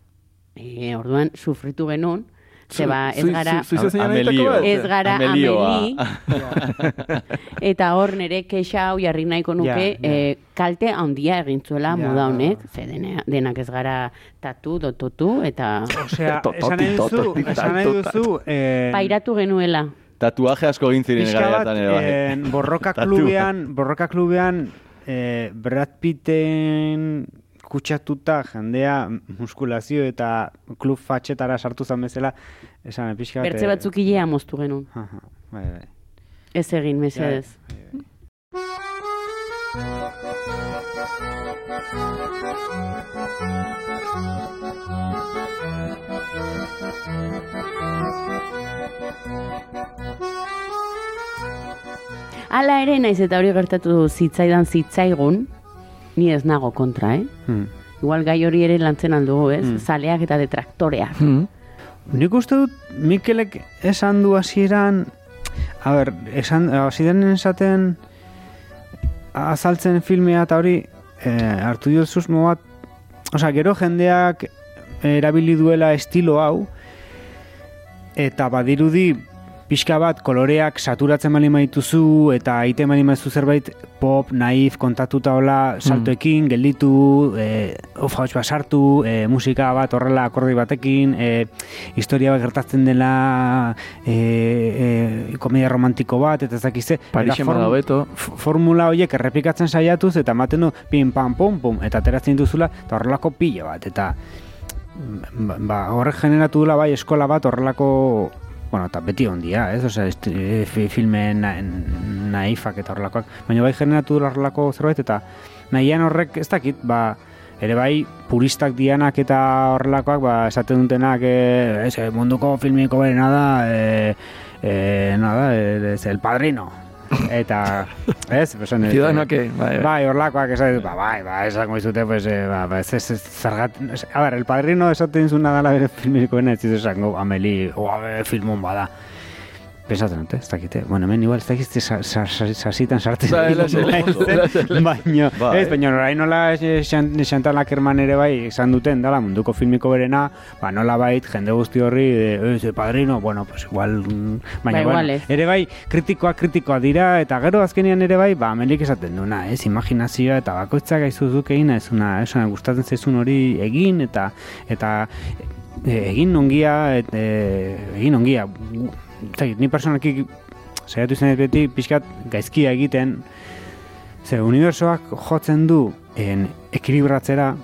e, orduan sufritu genuen, zeba ez gara... zu- zu- zu- Amelio. bat? Ez gara Amelioa. ameli, *laughs* eta hor nere kexa hau jarri nahiko nuke, eh, kalte handia egin zuela Ja. moda honek, ze denak ez gara tatu, dototu, eta Osea, *laughs* esan nahi duzu, tototi, esan nahi duzu, eh, pairatu genuela. Tatuaje asko egin ziren garaiatan ere bai. en, borroka *laughs* klubean, borroka klubean, eh, Brad Pitten kutsatuta jendea muskulazio eta klub fatxetara sartu zen bezala, esan pixka bat... Bertze eh, batzuk ilea moztu genuen. Aha, bai, bai. Ez egin, mesedez. Hala ere, naiz eta hori gertatu zitzaidan zitzaigun, ni ez nago kontra, eh? Hmm. Igual gai hori ere lantzen aldugu, ez? Hmm. Zaleak eta detraktoreak. Hmm. Nik uste dut Mikelek esan du hasieran, a ber, esan hasieran esaten azaltzen filmea eta hori eh, hartu dio susmo bat, osea, gero jendeak erabili duela estilo hau eta badirudi pixka bat koloreak saturatzen bali maituzu eta aite bali maizu zerbait pop, naif, kontatuta hola saltoekin, gelditu, e, of, bat sartu, e, musika bat horrela akordi batekin, e, historia bat gertatzen dela e, e, komedia romantiko bat, eta ez dakize. Parixen bada hobeto. Formula horiek errepikatzen saiatuz, eta ematen du, pim, pam, pum, pum, eta ateratzen dituzula, eta horrelako pilo bat, eta ba, ba, horrek generatu dula bai eskola bat horrelako bueno, eta beti ondia, ez? Osea, e, fi- filme na, naifak eta horrelakoak. Baina bai generatu dula horrelako zerbait, eta nahian horrek ez dakit, ba, ere bai puristak dianak eta horrelakoak, ba, esaten dutenak, e, ez, e, munduko filmiko berena da, e, e, nada, ez, el padrino. Eta, ez? Esan, e, Ciudadanoak, eh, bai, bai. Bai, horlakoak esan, ba, bai, ba, esango izute, pues, eh, ba, ba, ez, ez, ez, zergat, ez, a ber, el padrino esaten zuna dala bere filmikoena, ez zizu esango, ameli, o, a ber, filmon bada. Pensatzen dute, ez dakite. Bueno, hemen igual ez dakite sa- sa- sa- sasitan sartzen. Naizen, lasai. Baina, Bai. ez, baina orain nola eh, Xan- Xantal Ackerman ere bai esan duten, dala, munduko filmiko berena, ba, nola bait, jende guzti horri, de, ez, padrino, bueno, pues igual, mm, baina, Ba, igual ez. ere bai, kritikoak kritikoa dira, eta gero azkenean ere bai, ba, amelik esaten duena, ez, imaginazioa, eta bakoitzak aizuzuk egin, ez una, ez una, gustatzen zaizun hori egin, eta, eta egin ongia, et, egin ongia. Ez dakit, ni personalki saiatu izan dut beti pixkat gaizkia egiten, ze unibersoak jotzen du en, ekilibratzera,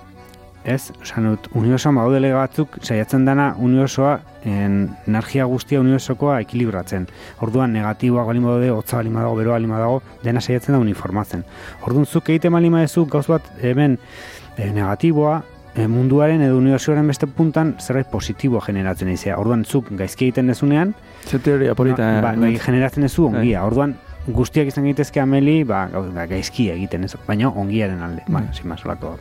ez? Osan dut, unibersoan baudele batzuk saiatzen dana unibersoa en, energia guztia unibersokoa ekilibratzen. Orduan negatiboak balin badaude, hotza balin badago, beroa balin badago, dena saiatzen da uniformatzen. Orduan zuk egiten balin badezu gauz bat hemen e, negatiboa, munduaren edo unibertsuaren beste puntan zerbait positibo generatzen izea. Orduan zuk gaizki egiten dezunean, Ze teoria polita. ba, bai, generatzen ez du Bai. ongia. Orduan guztiak izan gaitezke ameli, ba, ba, gaizki egiten ez, baina ongiaren alde. Ba, sin más, olako.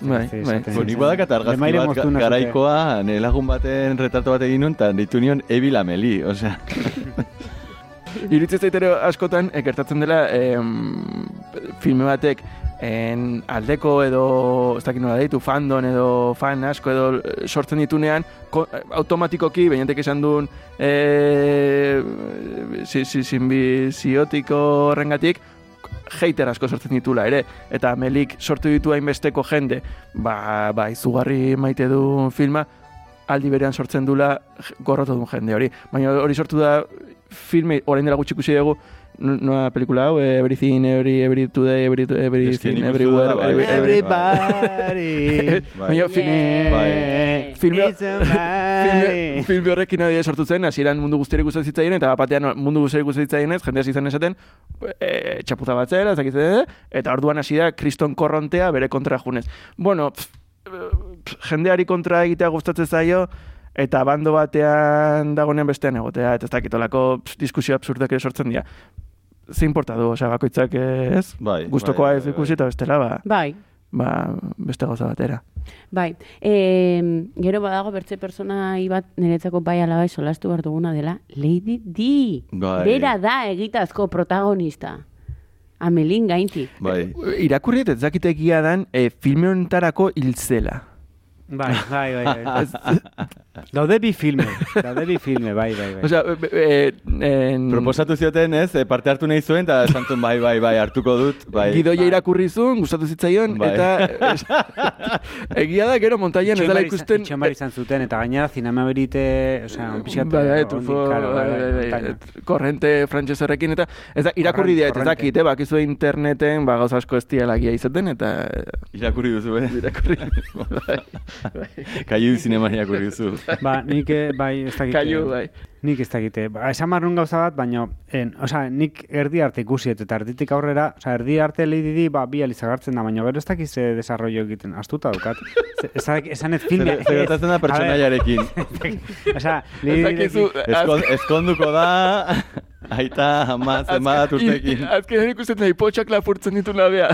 Bai, bai. Bo, nik badakat argazki bat garaikoa, nire lagun baten retrato bat egin nuen, eta ditu nion Ebi Lameli, osea. *laughs* Iritz ez ere askotan, eh, gertatzen dela em, filme batek en aldeko edo, ez dakit nola deitu, fandon edo fan asko edo eh, sortzen ditunean, ko, eh, automatikoki, bainatek esan duen, e, si, si, simbiziotiko horrengatik, hater asko sortzen ditula ere, eta melik sortu ditu hainbesteko jende, ba, ba izugarri maite du filma, aldi berean sortzen dula gorrotu duen jende hori. Baina hori sortu da filme, orain dela gutxi ikusi dugu, n- noa pelikula hau, eh, Everything, Every, Every Today, Every, Eske Everything, Everywhere, bai, every, every, Everybody. *laughs* Baina Bai. filme, *laughs* filme, filme horrekin adie sortu zen, hasieran mundu guztiari gustatzen zitzaien, eta batean mundu guztiari gustatzen zitzaien ez, jendea izan esaten, e, txapuza bat zera, zer, eta orduan hasi da kriston korrontea bere kontra junez. Bueno, jendeari kontra egitea gustatzen zaio, eta bando batean dagonean bestean egotea, eta ez dakitolako pff, diskusio absurdak ere sortzen dira. Ze importa du, osea, bakoitzak ez, Bai, gustokoa bai, ez bai, ikusi eta bestela, ba, Bai, ba, beste gauza batera. bai. E, gero badago bertze persona bat niretzako bai ala bai solastu behar duguna dela Lady Di. Bai. Bera da egitazko protagonista. Amelin gaintik. Bai. Irakurri eta ez dakit egia dan, e, filme honetarako hiltzela. Bai, bai, bai. bai. *laughs* Daude bi filme, daude bi filme, bai, bai, bai. Osea, e, e, en, Proposatu zioten, ez, eh, parte hartu nahi zuen, eta esan bai, bai, bai, hartuko dut, bai. gidoia irakurri zuen, gustatu zitzaion, Bai. eta es- egia da, gero montaian ez dela ikusten... Itxoin bar izan zuten, eta gainera zinema berite, osea, pixkat... Bai, bai, trufo, claro, bai, bai, bai, korrente frantses horrekin, eta ez da, irakurri Korrente, dira, ez korrente. dakit, eh, bakizu interneten, ba, gauza asko ez diela egia izaten, eta Irakurri duzu, eh? irakurri. *laughs* bai, Kaiu zineman irakurri duzu. *laughs* Ba, nik, eh, bai, ez dakit... Kaiu, bai. Nik ez dakite. Ba, esan marrun gauza bat, baina, en, osea, nik erdi arte ikusiet, eta erditik aurrera, osea, erdi arte Lady Di, ba, bi alizagartzen da, baina gero ez dakiz ze desarrollo egiten, astuta daukat. Ze- Esan, esan ez filme... Zer gertatzen da *laughs* pertsonaiarekin. Osea, *laughs* Ez Lady dakizu, Di... Eskon, eskonduko da, aita, ama, zenbat urtekin. Azkenean ikusten da, ipotxak lapurtzen ditu nabea.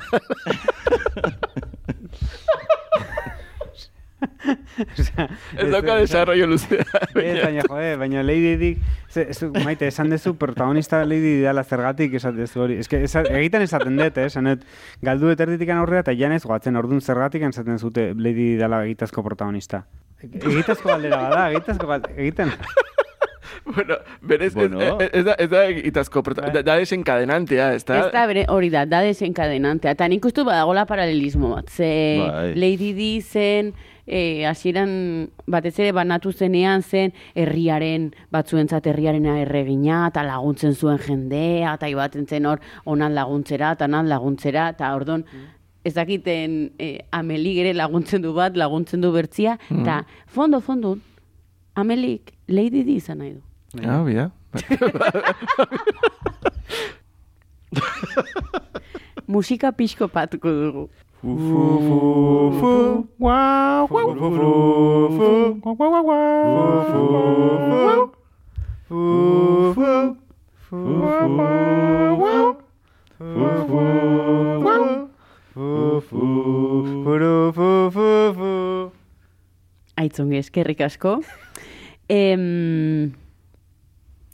*laughs* Ez dauka desarrollo luzea. Ez, baina, jode, baina Lady Di, ze, ez, maite, esan dezu protagonista Lady Di dela zergatik esaten dezu hori. Ez que, esa, egiten esaten dut, eh, esan dut, galdu dut erditikan aurrera eta janez goatzen ordun zergatik esaten zute Lady Di dela egitazko protagonista. Egitazko galdera bada, egitazko galdera, egiten. *laughs* Bueno, berez, Bueno. ez, ez, da, ez da egitazko, prota- da, da desencadenantea, ez da? Ez da bere, hori da, da desencadenantea. Eta nik uste badagola paralelismo bat. Ze Bai. Lady Di zen, e, hasieran batez ere banatu zenean zen herriaren, batzuentzat herriarena erregina, eta laguntzen zuen jendea, eta ibaten zen hor onan laguntzera, eta nan laguntzera, eta ordon, ez dakiten e, Amelik ere laguntzen du bat, laguntzen du bertzia, eta fondo, fondo, Amelik Lady Di izan nahi du. Ah, bida. *laughs* Musika pixko patuko dugu. Aitzongi eskerrik asko. Em,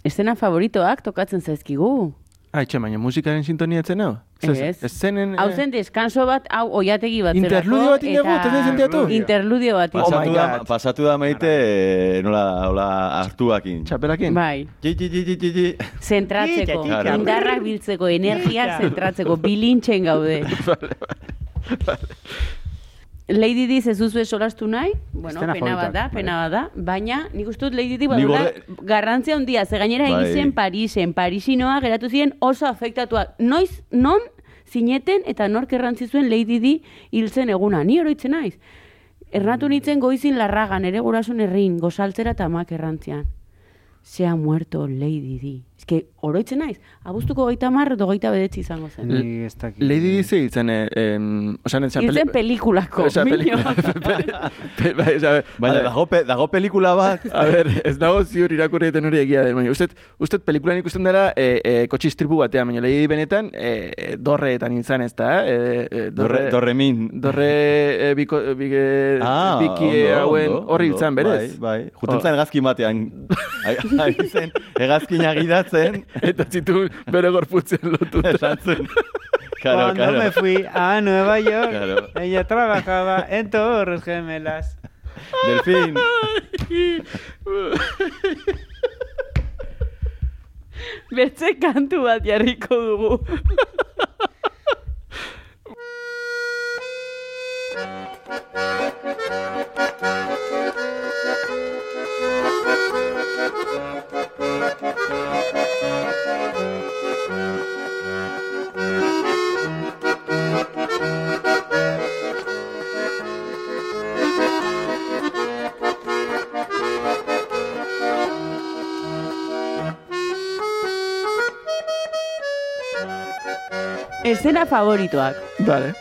estena favoritoak tokatzen zaizkigu. Ah, itxe, baina musikaren sintonia etzen hau? Ez. Ez zenen... Hau eh, zen deskanso bat, hau oiategi bat Interludio bat indago, eta- ez da sentiatu? Interludio bat. Oh Pasatu my da, pasatu da maite, eh, nola, hola, hartuakin. Txapelakin? Bai, Ji, ji, ji, ji, ji, ji. zentratzeko, indarrak biltzeko, energiak zentratzeko, bilintxen gaude. *laughs* Lady Di ez duzu solastu nahi, bueno, Estena pena bat da, pena bat da, baina nik uste dut Lady Di badula gorde- garrantzia handia, ze gainera Bai. egin zen Parisen, Parisinoa geratu ziren oso afektatuak. Noiz, non zineten eta nork errantzi zuen Lady Di hiltzen eguna, ni oroitzen naiz. Ernatu nintzen goizin larragan, ere gurasun herrin, gozaltzera eta amak errantzian. Se ha muerto Lady Di. Ez que, oroitzen naiz, abuztuko gaita marro, dogeita bedetzi izango zen. Ni ez dakit. Lady ze hiltzen, eh, em, osan, etxan Hiltzen pelikulako, *laughs* osea, *laughs* Baina a- dago, pe, dago pelikula bat, *laughs* A ber, ez dago ziur irakurri egiten hori egia den, baina usted, usted pelikulan ikusten dela e, e, kotxistribu batean, baina lehi benetan e, e, dorreetan izan ez da, e, e, dorre, dorremin. dorre e, biko, bige, Ah, biki hauen horri hiltzen berez. Bai, bai. Juten Oh. zen hegazkin batean. Ai- Ari zen. Eta zitu bere gorputzen lotuta. Esan zen. Claro, Cuando me claro. fui a Nueva York, Claro. ella trabajaba en Torres Gemelas. Delfín. Bertze kantu bat jarriko dugu. Escena favoritoak. Vale.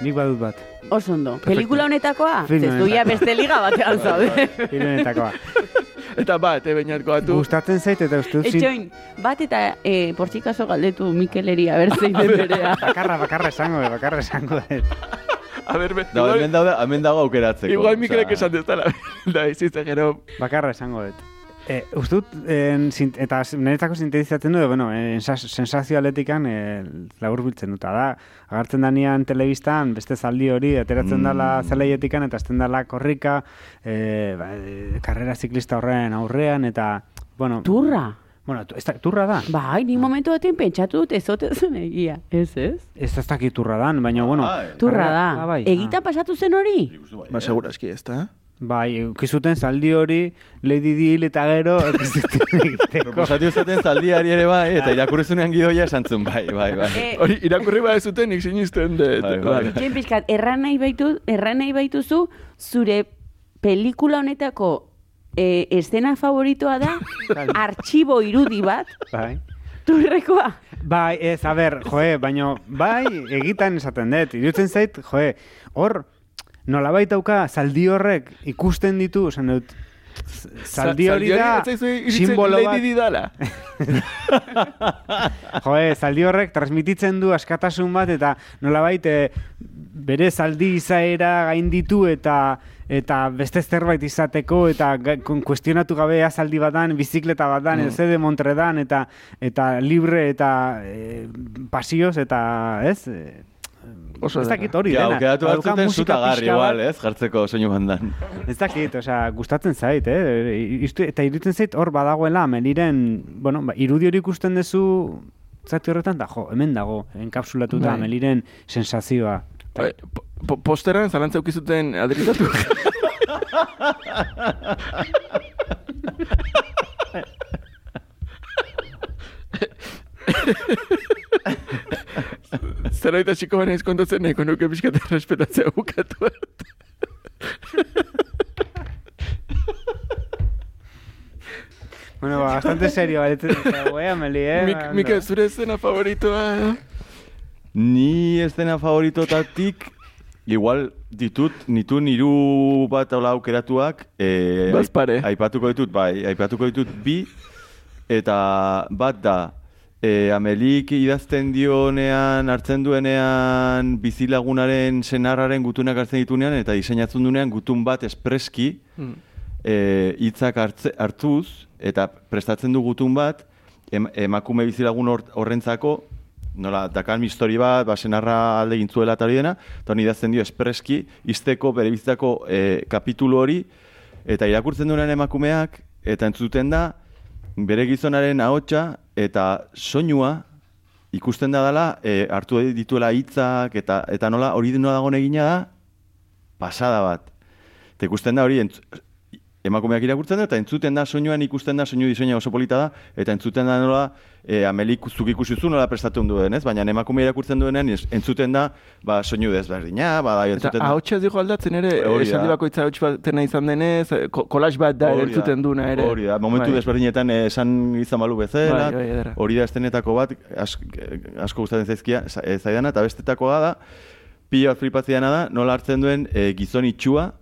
Nik badut bat. Oso ondo. Pelikula honetakoa? Film Zestuia honetakoa. beste liga batean zaude. Irenetakoa. *laughs* Eta bat, eh, bainatko atu. Gustatzen zait eta uste dut Etxoin, bat eta e, portzikaso galdetu Mikeleri abertzein *laughs* den berea. Bakarra, bakarra esango, bakarra esango. dut. *laughs* A ber, be, Da, igual, hemen dago, aukeratzeko. igual Mikelek esan dezala. Da, izitza gero. Bakarra esango dut. E, uste dut, en, sin- eta niretzako sintetizatzen du, bueno, en, sensazio atletikan e, labur biltzen dut. Da, agartzen danean telebistan, beste zaldi hori, ateratzen Mm. dala zelaietik eta azten dala korrika, e, ba, e, karrera ziklista horren aurrean, eta, bueno, Turra. bueno, tu- ez da, turra da. Bai, ni momentu batean pentsatu dut ezote zen egia. Ez, ez? Ez ez dakit turra dan, baina, bueno, Bai. Turra da. Ah, bai. Egita pasatu zen hori? Ba, seguraski ez da. Bai, ukizuten zaldi hori, Lady Dil eta gero, *laughs* zuten. Proposatu zaten zaldiari ere bai, eta irakurrizunean gidoia esan zuen, bai, bai, bai. Eh, Hori, irakurri ba ez zuten, nik sinisten dut. Bai, bai. Itxoin pixkat, erran nahi, baitu, erran nahi baituzu, zure pelikula honetako e, estena favoritoa da, *laughs* artxibo irudi bat, Bai. turrekoa. Bai, ez, a ber, joe, baino, bai, egitan esaten dut, irutzen zait, joe, hor, nolabait dauka, zaldi horrek ikusten ditu, esan dut, zaldi hori da, simbolo bat, Di dala. *laughs* joe, zaldi horrek transmititzen du askatasun bat, eta nolabait, e, bere zaldi izaera gainditu eta eta beste zerbait izateko eta kuestionatu gabe zaldi badan, bizikleta badan, mm. de Montredan eta eta libre eta e, pasioz eta ez e, Oso ez dakit hori Ja, dena. aukeratu batzuten musika zutagarri, igual, bat. ez, jartzeko soinu bandan. Ez dakit, osea, gustatzen zait, eh? Istu, eta iruditzen zait hor badagoela Meliren, bueno, ba, irudi hori ikusten duzu zati horretan, da, jo, hemen dago, enkapsulatuta Bai. Meliren sensazioa. Bai, po- po- Posteran zalantza ukizuten *laughs* *laughs* adritatu. Zerbait hasiko banaiz kontatzen nahiko nuke pixkat respetatzea bukatu arte. Bueno, ba, bastante serio, baletzen wea, Meli, eh? Mik, Ba, Mikel, ondo. zure escena favoritoa... Ni estena favoritotatik, igual ditut, nitu niru bat hola aukeratuak, e, Bazpare. aipatuko ditut, bai, aipatuko ditut bi, eta bat da, e, Amelik idazten dionean, hartzen duenean, bizilagunaren senarraren gutunak hartzen ditunean, eta diseinatzen duenean gutun bat espreski, e, hitzak hartze, hartuz, eta prestatzen du gutun bat, em, emakume bizilagun hor- horrentzako, nola, dakan histori bat, ba, senarra alde gintzuela eta hori dena, eta honi idazten dio espreski, izteko, bere bizitzako e, kapitulu hori, eta irakurtzen duenean emakumeak, eta entzuten da, bere gizonaren ahotsa eta soinua ikusten da dela, e, hartu dituela hitzak, eta, eta nola, hori nola dagoen egina da, pasada bat. Eta ikusten da hori, emakumeak irakurtzen da, eta entzuten da soinuan ikusten da, soinu diseina oso polita da, eta entzuten da nola, e, amelik zuk ikusi zu nola prestatu duen, ez? Baina emakume irakurtzen duenean, entzuten da, ba, soinu desberdina, ba, Eta entzuten da. ahotsa digo aldatzen ere, da. esaldi bakoitza ahots batena izan denez, eh, ko- kolage bat da ere Hori da, entzuten duna ere. Hori da, momentu Bai. desberdinetan eh, esan izan balu bezala, Bai, bai, hori da estenetako bat, ask, asko gustatzen zaizkia, za- eh, zaidana, eta bestetakoa da, pila bat flipatziana da, nola hartzen duen e, gizon itxua,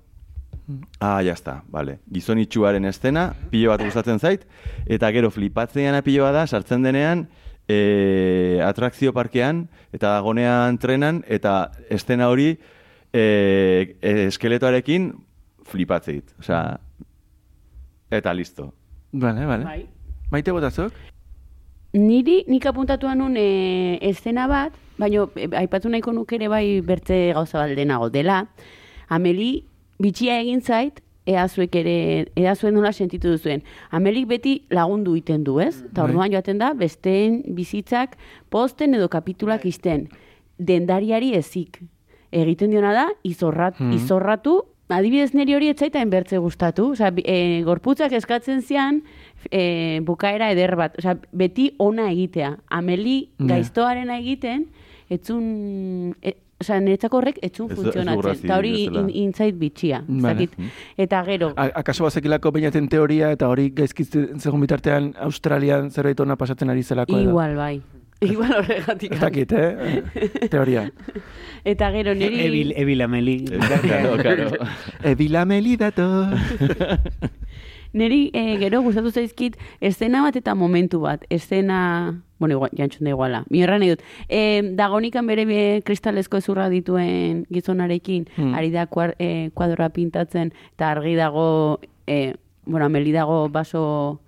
Ah, ya está, vale. Gizon itxuaren estena, pilo bat gustatzen zait, eta gero flipatzeana pilo bat da, sartzen denean, e, atrakzio parkean, eta dagonean trenan, eta estena hori e, e, eskeletoarekin flipatzeit. Osea, eta listo. Vale, vale. Bai. Maite botazok? Niri, nik apuntatuan nun e, estena bat, baina e, aipatu nahiko nuke ere bai bertze gauza bat denago dela. Ameli, bitxia egin zait, ea zuek ere, ea zuen nola sentitu duzuen. Amelik beti lagundu iten du, ez? Eta Bai. orduan joaten da, besteen bizitzak posten edo kapitulak izten. Dendariari ezik. Egiten diona da, izorrat, Mhm. izorratu, adibidez niri hori etzaita bertze gustatu. Osea, bi- e, gorputzak eskatzen zian, e, bukaera eder bat. Osea, beti ona egitea. Ameli gaiztoarena egiten, etzun... E, Osea, niretzako horrek etzun Ez- funtzionatzen. Eta hori in, intzait bitxia. Vale. Zakit. Eta gero, A- Akaso bazekilako bainaten teoria eta hori gaizkitzen zegoen bitartean Australian zerbait ona pasatzen ari zelako igual bai. Igual horregatik. Ez dakit, eh? *laughs* Teoria. Eta gero niri... Ebil, ebil ameli. Claro, claro. *laughs* Ebila meli dator. *laughs* Neri eh, gero gustatu zaizkit escena bat eta momentu bat. Escena, bueno, igual, jantzun da iguala. Mi nahi dut. E, dagonikan bere be, kristalezko ezurra dituen gizonarekin, Hmm. ari da kuar, eh, kuadroa pintatzen, eta argi dago, eh, bueno, ameli dago baso,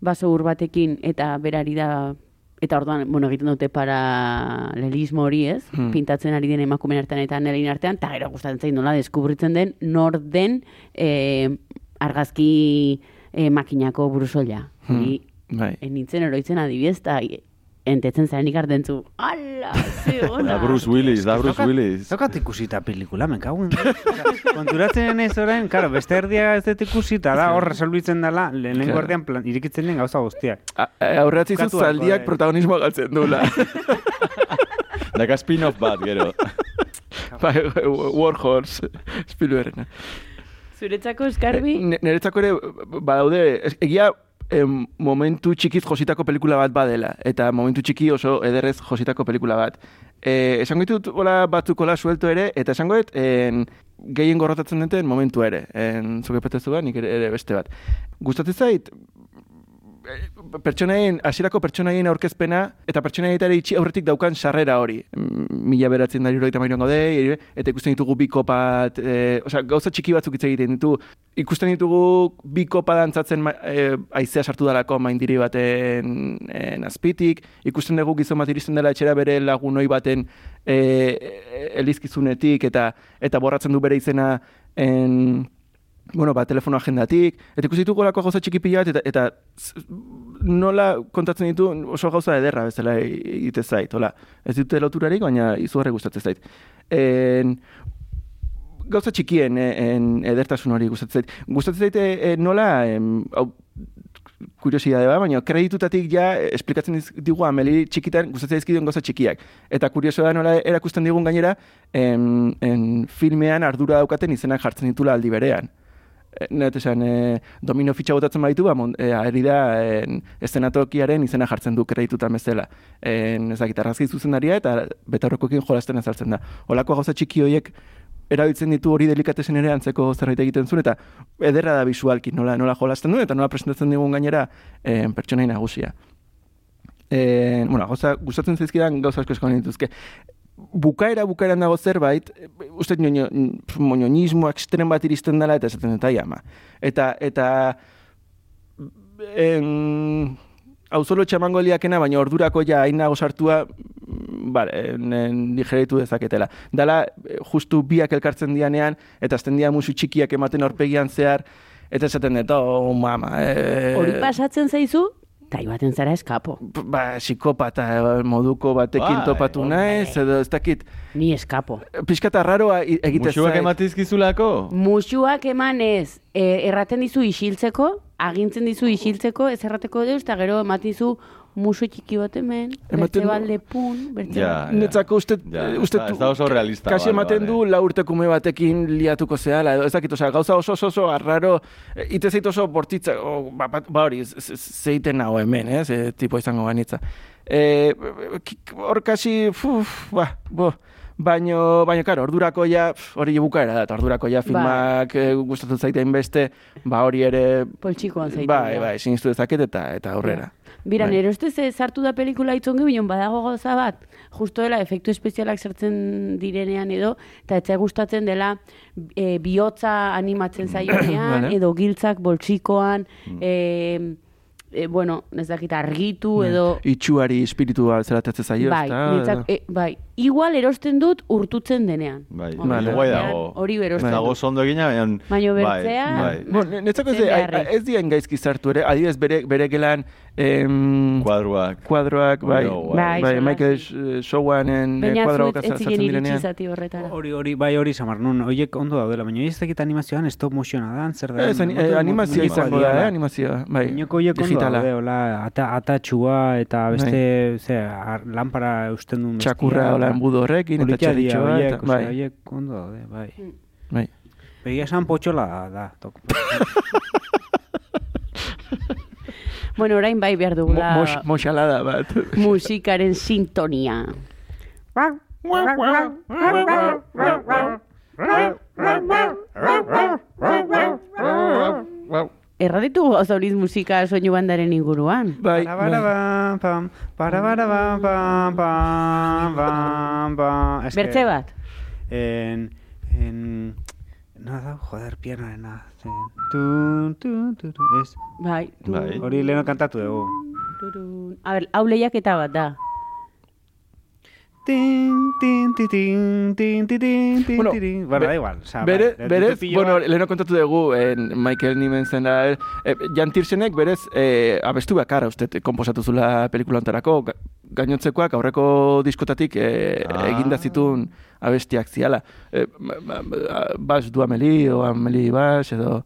baso ur batekin, eta berari da Eta orduan, bueno, egiten dute paralelismo hori, ez? Hmm. Pintatzen ari den emakumeen artean eta nelin artean, eta gero gustatzen zain nola deskubritzen den nor den eh, argazki eh, makinako burusoila. Hmm. Ni Bai. nintzen oroitzen adibidez, eta entetzen zaren ikardentzu. Ala, ze *laughs* ona! Da Bruce Willis, da Bruce Willis. Zokat ikusita pelikula, me cago en... *laughs* Konturatzen ez orain, karo, beste erdia ez dut ikusita da, hor resolbitzen dela, lehenengo Claro. erdian plan, irikitzen den gauza guztiak. A- a- Aurreratzi zu Bukatu beharko zaldiak eh. protagonismoa galtzen duela. *laughs* Daka spin-off bat, gero. Bai, Warhorse, Spielbergena. Zuretzako eskarbi, Ne- Niretzako ere badaude, egia em, momentu txikiz jositako pelikula bat badela, eta momentu txiki oso ederrez jositako pelikula bat. E, esango ditut hola batzukola suelto ere, eta esango dut en, gehien gorrotatzen duten momentu ere. En, zuke petezu nik ere, ere beste bat. Gustatzen zait, eh, pertsonaien, hasierako pertsonaien aurkezpena, eta pertsonaien ere itxi aurretik daukan sarrera hori. Mm, Mila beratzen da irurogeita mairuan gaude, eta ikusten ditugu bi kopat, e, osea, gauza txiki batzuk hitz egiten ditu. Ikusten ditugu bi kopa dantzatzen e, aizea sartu dalako maindiri baten en, azpitik, ikusten dugu gizon bat iristen dela etxera bere lagunoi baten e, e, elizkizunetik, eta, eta borratzen du bere izena en, bueno, ba, telefono agendatik, eta ikusi ditugu olako gauza txiki pila eta, eta nola kontatzen ditu oso gauza ederra bezala egite zait, hola. Ez dute loturarik, baina izugarri gustatzen zait. En, gauza txikien eh, en, edertasun hori gustatzen zait. Gustatzen zait eh, nola, em, hau, kuriosidade bat, baina kreditutatik ja eh, esplikatzen digu ameli txikitan gustatzen dizkiduen gauza txikiak. Eta kurioso da nola erakusten digun gainera, en, en filmean ardura daukaten izenak jartzen ditula aldi berean. E, Net esan, e, domino fitxa botatzen baditu, ba, mon, e, ari da en, eszenatokiaren izena jartzen du kreditutan bezala. En, ez dakit, argazki zuzendaria eta betaurrekoekin jolasten ezartzen da. Olako gauza txiki horiek erabiltzen ditu hori delikatesen ere antzeko zerbait egiten zuen, eta ederra da bisualki nola, nola jolasten duen, eta nola presentatzen digun gainera en, pertsonai nagusia. E, bueno, gauza, gustatzen zaizkidan gauza asko eskoan dituzke. Bukaera, bukaeran dago zerbait, e, uste nio, moñonismo ekstrem bat iristen dela, eta esaten dut, ai ama. Eta, eta, en, auzolo txamango liakena, baina ordurako ja hain nago sartua, en, digeritu dezaketela. Dala, justu biak elkartzen dianean, eta azten dia musu txikiak ematen aurpegian zehar, eta esaten dut, oh, mama, eh, hori pasatzen zaizu, Tai baten zara eskapo. ba, psikopata moduko batekin Bai, topatu naiz, edo ez dakit, Ni eskapo. pixkata raroa i- egite Musuak ematizkizulako? Musuak emanez, e, erraten dizu isiltzeko, agintzen dizu isiltzeko, ez errateko deuz, eta gero ematen dizu musu txiki bat hemen, Ematen bertze balde pun, bertze Ja, ja. Netzako uste, Ja, uste ez da- ez da oso realista, Kasi ematen du lau urtekume batekin liatuko zehala, edo ez dakit, osea, gauza oso oso oso arraro, e, ite zait oso bortitza, o, ba, ba, ba hori, zeiten nago hemen, ez, e, tipo izango banitza. E, hor kasi, fuf, ba, bo, Baino, baino, karo, ordurako ja, hori bukaera da, eta ordurako ja filmak e, gustatu zaitein beste, ba hori ere, poltsikoan zaitu. bai, bai, sinistu dezaket eta eta aurrera. Bira, Bai. nire ustez eh, sartu da pelikula itzongi bion badago gauza bat, justo dela efektu espezialak sartzen direnean edo, eta etxe gustatzen dela e, bihotza animatzen *clears throat* zaionean, Vale. edo giltzak boltsikoan, e, e, bueno, ez dakit argitu edo... Itxuari espiritua zelatatzen zaio, Bai, ezta? nintzak, e, bai, igual erosten dut urtutzen denean. Bai, Vale. guai dago. Hori Ez erosten dago zondo egina, baina... Baina bai, bertzea- Bai, ne- netzako beharrik. ez dien gaizki sartu ere, adibidez bere, bere gelan em, Kuadruak. kuadroak, bai, Bai, bai, Michael Showanen kuadroak ez iritsi direnean. Hori, hori, bai hori samar, nun, oiek ondo daudela, baina ez dakit animazioan stop motiona da, zer da. Ez, eh, animazioa izango da, animazioa, bai, Inoko oiek ondo digitala. daude, hola, ata, atatxua eta beste, ze, ar- lanpara usten duen. Txakurra hola enbudo horrekin, eta txerritxoa, horiek, bai, horiek ondo daude, bai. bai. Egia esan potxola da, tok. *laughs* Bueno, orain bai behar Mo, dugula mos, moxalada bat. musikaren sintonia. *laughs* Erraditu gauza horiz musika soinu bandaren inguruan. Bai, Para bai. pam, para pam, pam, pam, pam. Es que- Bertze bat. En, en, nada, joder, pianoena. Tu, tu, tu, tu, ez. Bai. Bai. Hori leheno kantatu dugu. turun. A ber, hau lehiaketa bat da. Tin, tin, tin, tin, tin, tin, Bueno, tin. Bueno, da igual. Osa, Bere, bai, berez, pilo bueno, leheno kontatu dugu, en Michael Nimensen da, e, Jan Tirsenek berez e, abestu bakarra uste komposatu zula pelikula ontarako, Ga- gainontzekoak aurreko diskotatik e, Ah. eginda zitun abestiak ziala. E, ma- bas du Ameli, o Ameli bas, edo...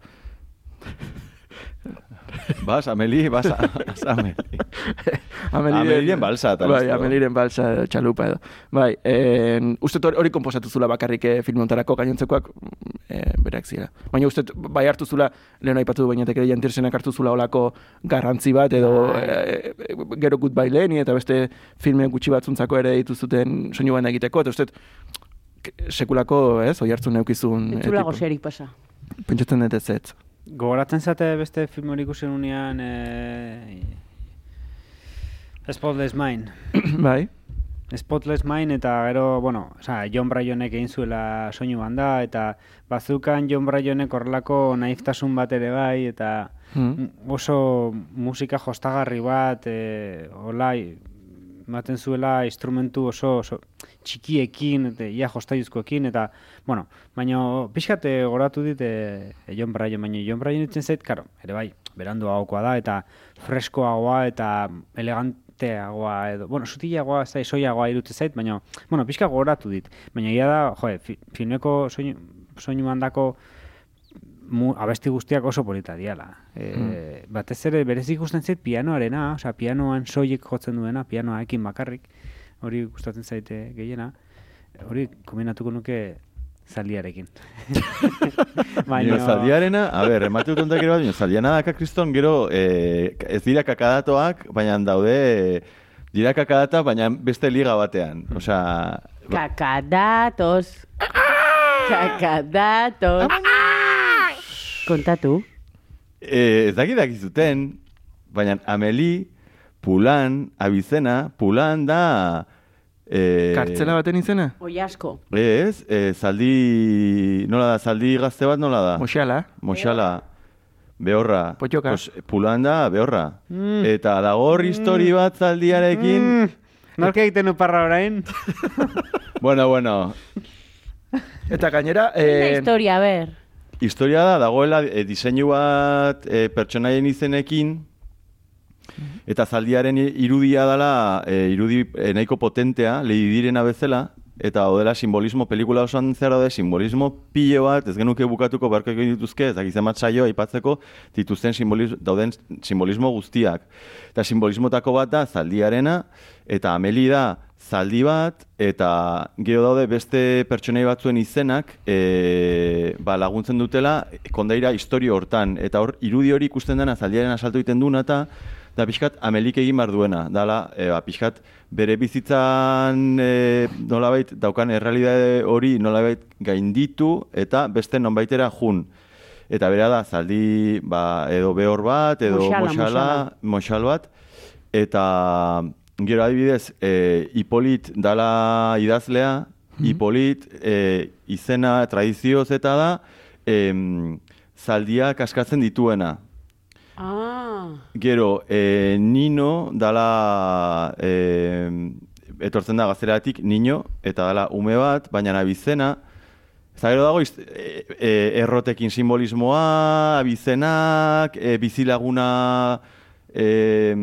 Bas, Ameli, bas, bas *laughs* Ameli. Ameliren balsa, eta Bai. Ameliren balsa txalupa edo. Bai, en, uste hori komposatu zula bakarrik eh, film ontarako gainontzekoak eh, berak zira. Baina uste bai hartu zula, lehen aipatu du bainatek ere jantirzenak hartu zula olako garrantzi bat edo eh, eh, gero gut bai leheni eta beste filme gutxi batzuntzako ere dituzuten soinu banda egiteko, eta uste sekulako, ez, oi hartzun neukizun. Ez zula pasa. Pentsatzen dut ez ez. Gogoratzen zate beste film hori ikusi nunean eh, Spotless Mind. *coughs* bai, Spotless Mind eta gero, bueno, oza, John Bryanek egin zuela soinu banda eta bazukan John Bryanek horrelako naiftasun bat ere bai eta Mm. oso musika jostagarri bat, e, hola, ematen zuela instrumentu oso, oso txikiekin, eta ia jostaizkoekin, eta, bueno, baina pixkate goratu dit e, e, John Bryan, baina John Bryan itzen zait, karo, ere bai, berandu haukoa da, eta freskoagoa, eta eleganteagoa, edo, bueno, sutilagoa, da, soiagoa irute zait, baina, bueno, pixka goratu dit, baina ia da, jo, fi, filmeko soinu, soinu mandako mu, abesti guztiak oso polita diala. E, Batez ere, berez ikusten zait pianoarena, osea, pianoan soilik jotzen duena, pianoaekin bakarrik, hori gustatzen zaite gehiena, hori kombinatuko nuke zaldiarekin. *laughs* Baina zaldiarena, a ber, emate dut ontak ere bat, baina zaldiana daka kriston gero eh, ez dira kakadatoak, baina daude eh, dira kakadata, baina beste liga batean. Osea, ba- Kakadatos. *laughs* Kakadatos. Kontatu. eh, ez dakit dakizuten, baina Ameli, Pulan, Abizena, Pulan da... Eh, kartzela baten izena? Oi asko. Ez, eh, zaldi, nola da, zaldi gazte bat nola da? Moxala. Moxala, behorra. Pottoka. Pues, pulan da, behorra. Eta dago hor histori bat zaldiarekin. Mm, Nork egiten du parra orain? *laughs* Bueno, bueno, Eta gainera... Eh, Eh, historia, a ber. Historia da, dagoela eh, diseinu bat eh, pertsonaien izenekin, Eta zaldiaren irudia dela, e, irudi e, nahiko potentea, lehi direna bezala, eta odela simbolismo, pelikula osoan zehar daude, simbolismo pile bat, ez genuke bukatuko barko egin dituzke, ez dakiz emat saio aipatzeko, dituzten simbolismo, dauden simbolismo guztiak. Eta simbolismotako bat da zaldiarena, eta ameli da zaldi bat, eta gero daude beste pertsonei batzuen izenak e, ba, laguntzen dutela kondaira historio hortan. Eta hor, irudi hori ikusten dena zaldiaren asalto egiten duna eta da pixkat amelik egin behar duena. Dala, e, ba, pixkat bere bizitzan e, nolabait daukan errealidade hori nolabait gainditu eta beste nonbaitera jun. Eta bera da, zaldi ba, edo behor bat, edo Moxala, moxala, moxala. moxal bat, eta gero adibidez, e, Hipolit dala idazlea, Hipolit e, izena tradizioz eta da, em, zaldiak askatzen dituena. Ah, Gero, e, Nino dala e, etortzen da gazteratik Nino, eta dala ume bat, baina abizena, Eta gero dago, iz- e, e, errotekin simbolismoa, abizenak, e, bizilaguna e,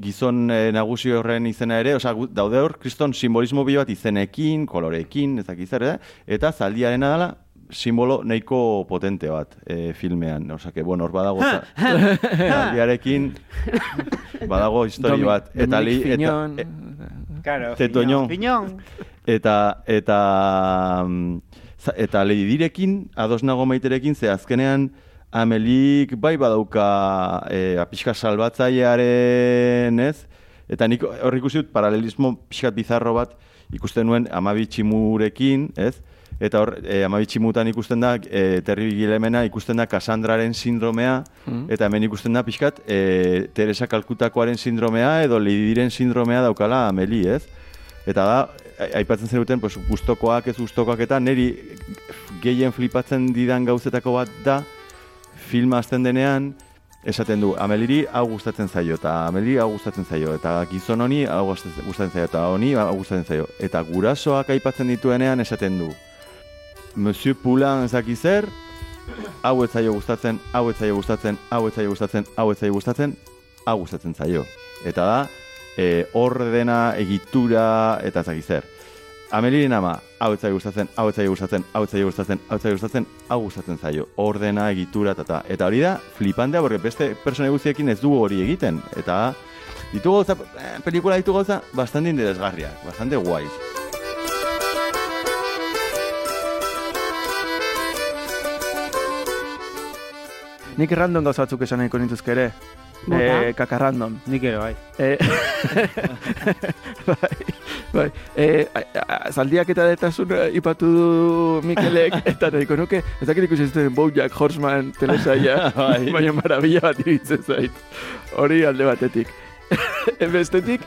gizon e, nagusi horren izena ere, osea, daude hor, kriston simbolismo bi bat izenekin, kolorekin, ez dakit zer, eh? eta zaldiarena dela, simbolo nahiko potente bat e, filmean. Osea, que, bueno, hor badago za- zaldiarekin badago histori Domi- bat. Eta, li, eta, e- Claro. Piñón. eta eta mm, za- eta leidirekin ados nago maiterekin ze azkenean Amelik bai badauka e, pixka salbatzailearen, ez? Eta nik hor ikusi dut paralelismo pixkat bizarro bat ikusten nuen Amabi Tximurekin, ez? Eta hor, e, Amabi Tximutan ikusten da, e, Terry Gilemena ikusten da Cassandraren sindromea, eta hemen ikusten da pixkat e, Teresa Kalkutakoaren sindromea edo Leidiren sindromea daukala Ameli, ez? Eta da, aipatzen zenuten, pues, gustokoak ez gustokoak eta niri gehien flipatzen didan gauzetako bat da, filma hasten denean, esaten du, Ameliri hau gustatzen zaio, eta Ameliri hau gustatzen zaio, eta gizon honi hau gustatzen zaio, eta honi hau gustatzen zaio. Eta gurasoak aipatzen dituenean esaten du, Monsieur Poulain ez daki zer, hau ez zaio gustatzen, hau ez zaio gustatzen, hau ez zaio gustatzen, hau ez zaio gustatzen, hau gustatzen zaio. Eta da, e, ordena, egitura, eta ez daki zer. Ameliren ama, hau ez zaio gustatzen, hau ez zaio gustatzen, hau ez zaio gustatzen, hau ez zaio gustatzen, hau gustatzen zaio. Ordena, egitura, eta ta. Eta hori da, flipantea, porque beste persona guztiekin ez dugu hori egiten. Eta ditu gauza, eh, pelikula ditu gauza, bastante interesgarriak, bastante guais. Nik random gauza batzuk esan nahiko nituzke ere. Bota. Eh, kakarrandom. Nik ere, bai. Eh, *laughs* bai, bai. Eh, a- a- zaldiak eta detasun ipatu du Mikelek, *laughs* eta nahiko nuke, ez dakit ikusi zuten Bojack Horseman telesaia, *laughs* Bai. baina marabila bat iruditzen zait. Hori alde batetik. Bestetik,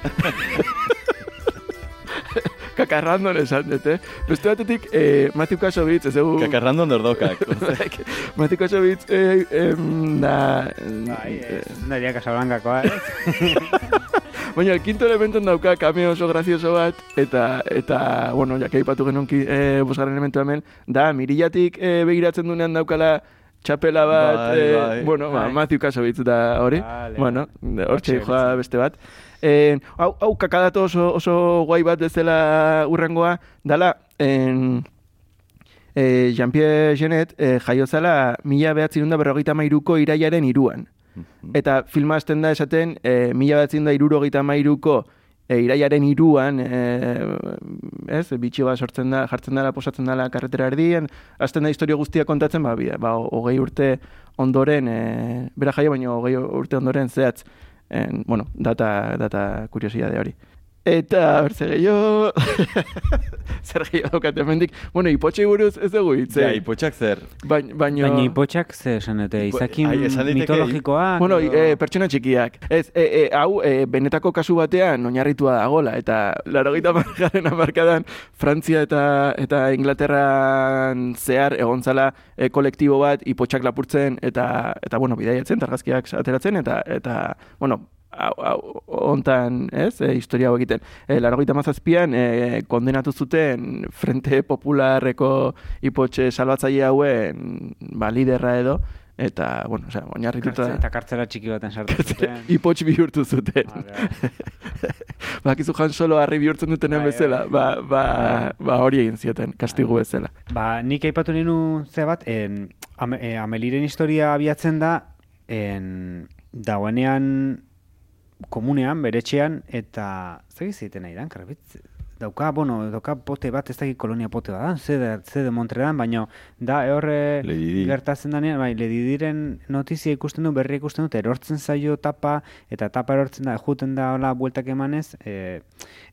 *laughs* kakarrandon esan dut, eh? Beste batetik, eh, Matthew Kasovitz, ez dugu... Kakarrandon dordokak. *laughs* Matthew Kasovitz, eh, em, da... Bai, eh, ez. Naria Casablancakoa, eh? *laughs* Baina, el quinto elementon dauka cameo oso gracioso bat, eta, eta bueno, jake aipatu genuen ki, e, bosgarren elementu hemen, da, mirillatik e, begiratzen dunean daukala txapela bat, Bai, eh, bai. bueno, ba, Bai. Matthew Kasovitz da hori, Vale, bueno, hortxe Hortxe joa beste bat. En, hau, hau kakadatu oso, oso guai bat bezala urrengoa, dala, en, e, Jean-Pierre Genet e, jaio zala mila behatzen da berrogeita mairuko iraiaren iruan. Eta filma hasten da esaten, e, mila behatzen da irurogeita mairuko e, iraiaren iruan, e, ez, bitxi bat sortzen da, jartzen dela, posatzen dela karretera erdien, hasten da historia guztia kontatzen, ba, bi- ba, hogei urte ondoren, e, bera jaio, baina hogei urte ondoren zehatz, en, bueno, data, data kuriosidade hori. Eta, berze gehiago, *laughs* zer gehiago daukat hemendik. Bueno, ipotxei buruz ez dugu hitz, Ja, eh? ipotxak zer. Bain, baino... Baina ipotxak ze esan dute, Ipo- izakin mitologikoak. Bueno, e, pertsona txikiak. Ez, e, e, hau, e, benetako kasu batean oinarritua dagola, eta larogeita markaren amarkadan Frantzia eta eta Inglaterran zehar egon zala e, kolektibo bat ipotxak lapurtzen eta, eta bueno, bidaiatzen, targazkiak ateratzen, eta, eta bueno, hau, hau, ontan, ez, e, historia hau egiten. E, larogeita mazazpian, e, kondenatu zuten Frente Popularreko ipotxe salbatzaile hauen, ba, liderra edo, Eta, bueno, osea, oinarrituta... Eta kartzela txiki baten sartu zuten. *laughs* Ipotx bihurtu zuten. Vale, *laughs* Bakizu jan solo harri bihurtzen dutenen Bai, bezala, ba, ba, ba hori egin zioten, kastigu bezala. Ba, nik aipatu ninu ze bat, en, ame, e, Ameliren historia abiatzen da, en, dagoenean komunean, beretxean, eta zer egiten nahi dan, karbitz? Dauka, bueno, dauka pote bat, ez dakit kolonia pote bat da, ze de, ze de Montrealan, baina da horre Di. gertatzen danean, bai, Lady Diren notizia ikusten du, berri ikusten dut, erortzen zaio tapa, eta tapa erortzen da, juten da hola bueltak emanez, e,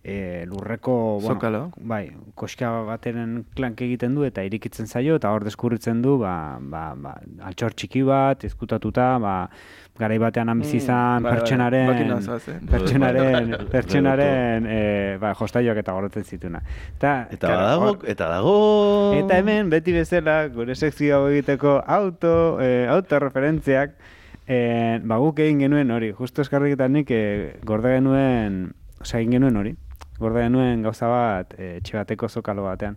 e, lurreko, bueno, Zokalo. bai, koska bateren klank egiten du eta irikitzen zaio eta hor deskurritzen du ba, ba, ba, altxor txiki bat, ezkutatuta, ba, garai batean han bizi izan bai, bai, pertsonaren pertsonaren *laughs* Bai, pertsonaren eh, ba, jostaioak eta gorrotzen zituna. Eta, Eta claro, badago, hor- eta dago... Eta hemen, beti bezala, gure sekzio hau egiteko auto, eh, autoreferentziak, eh, ba, guk egin genuen hori, justo eskarriketan nik eh, gorde genuen, osea, egin genuen hori, gorde genuen gauza bat, eh, etxe bateko zokalo batean.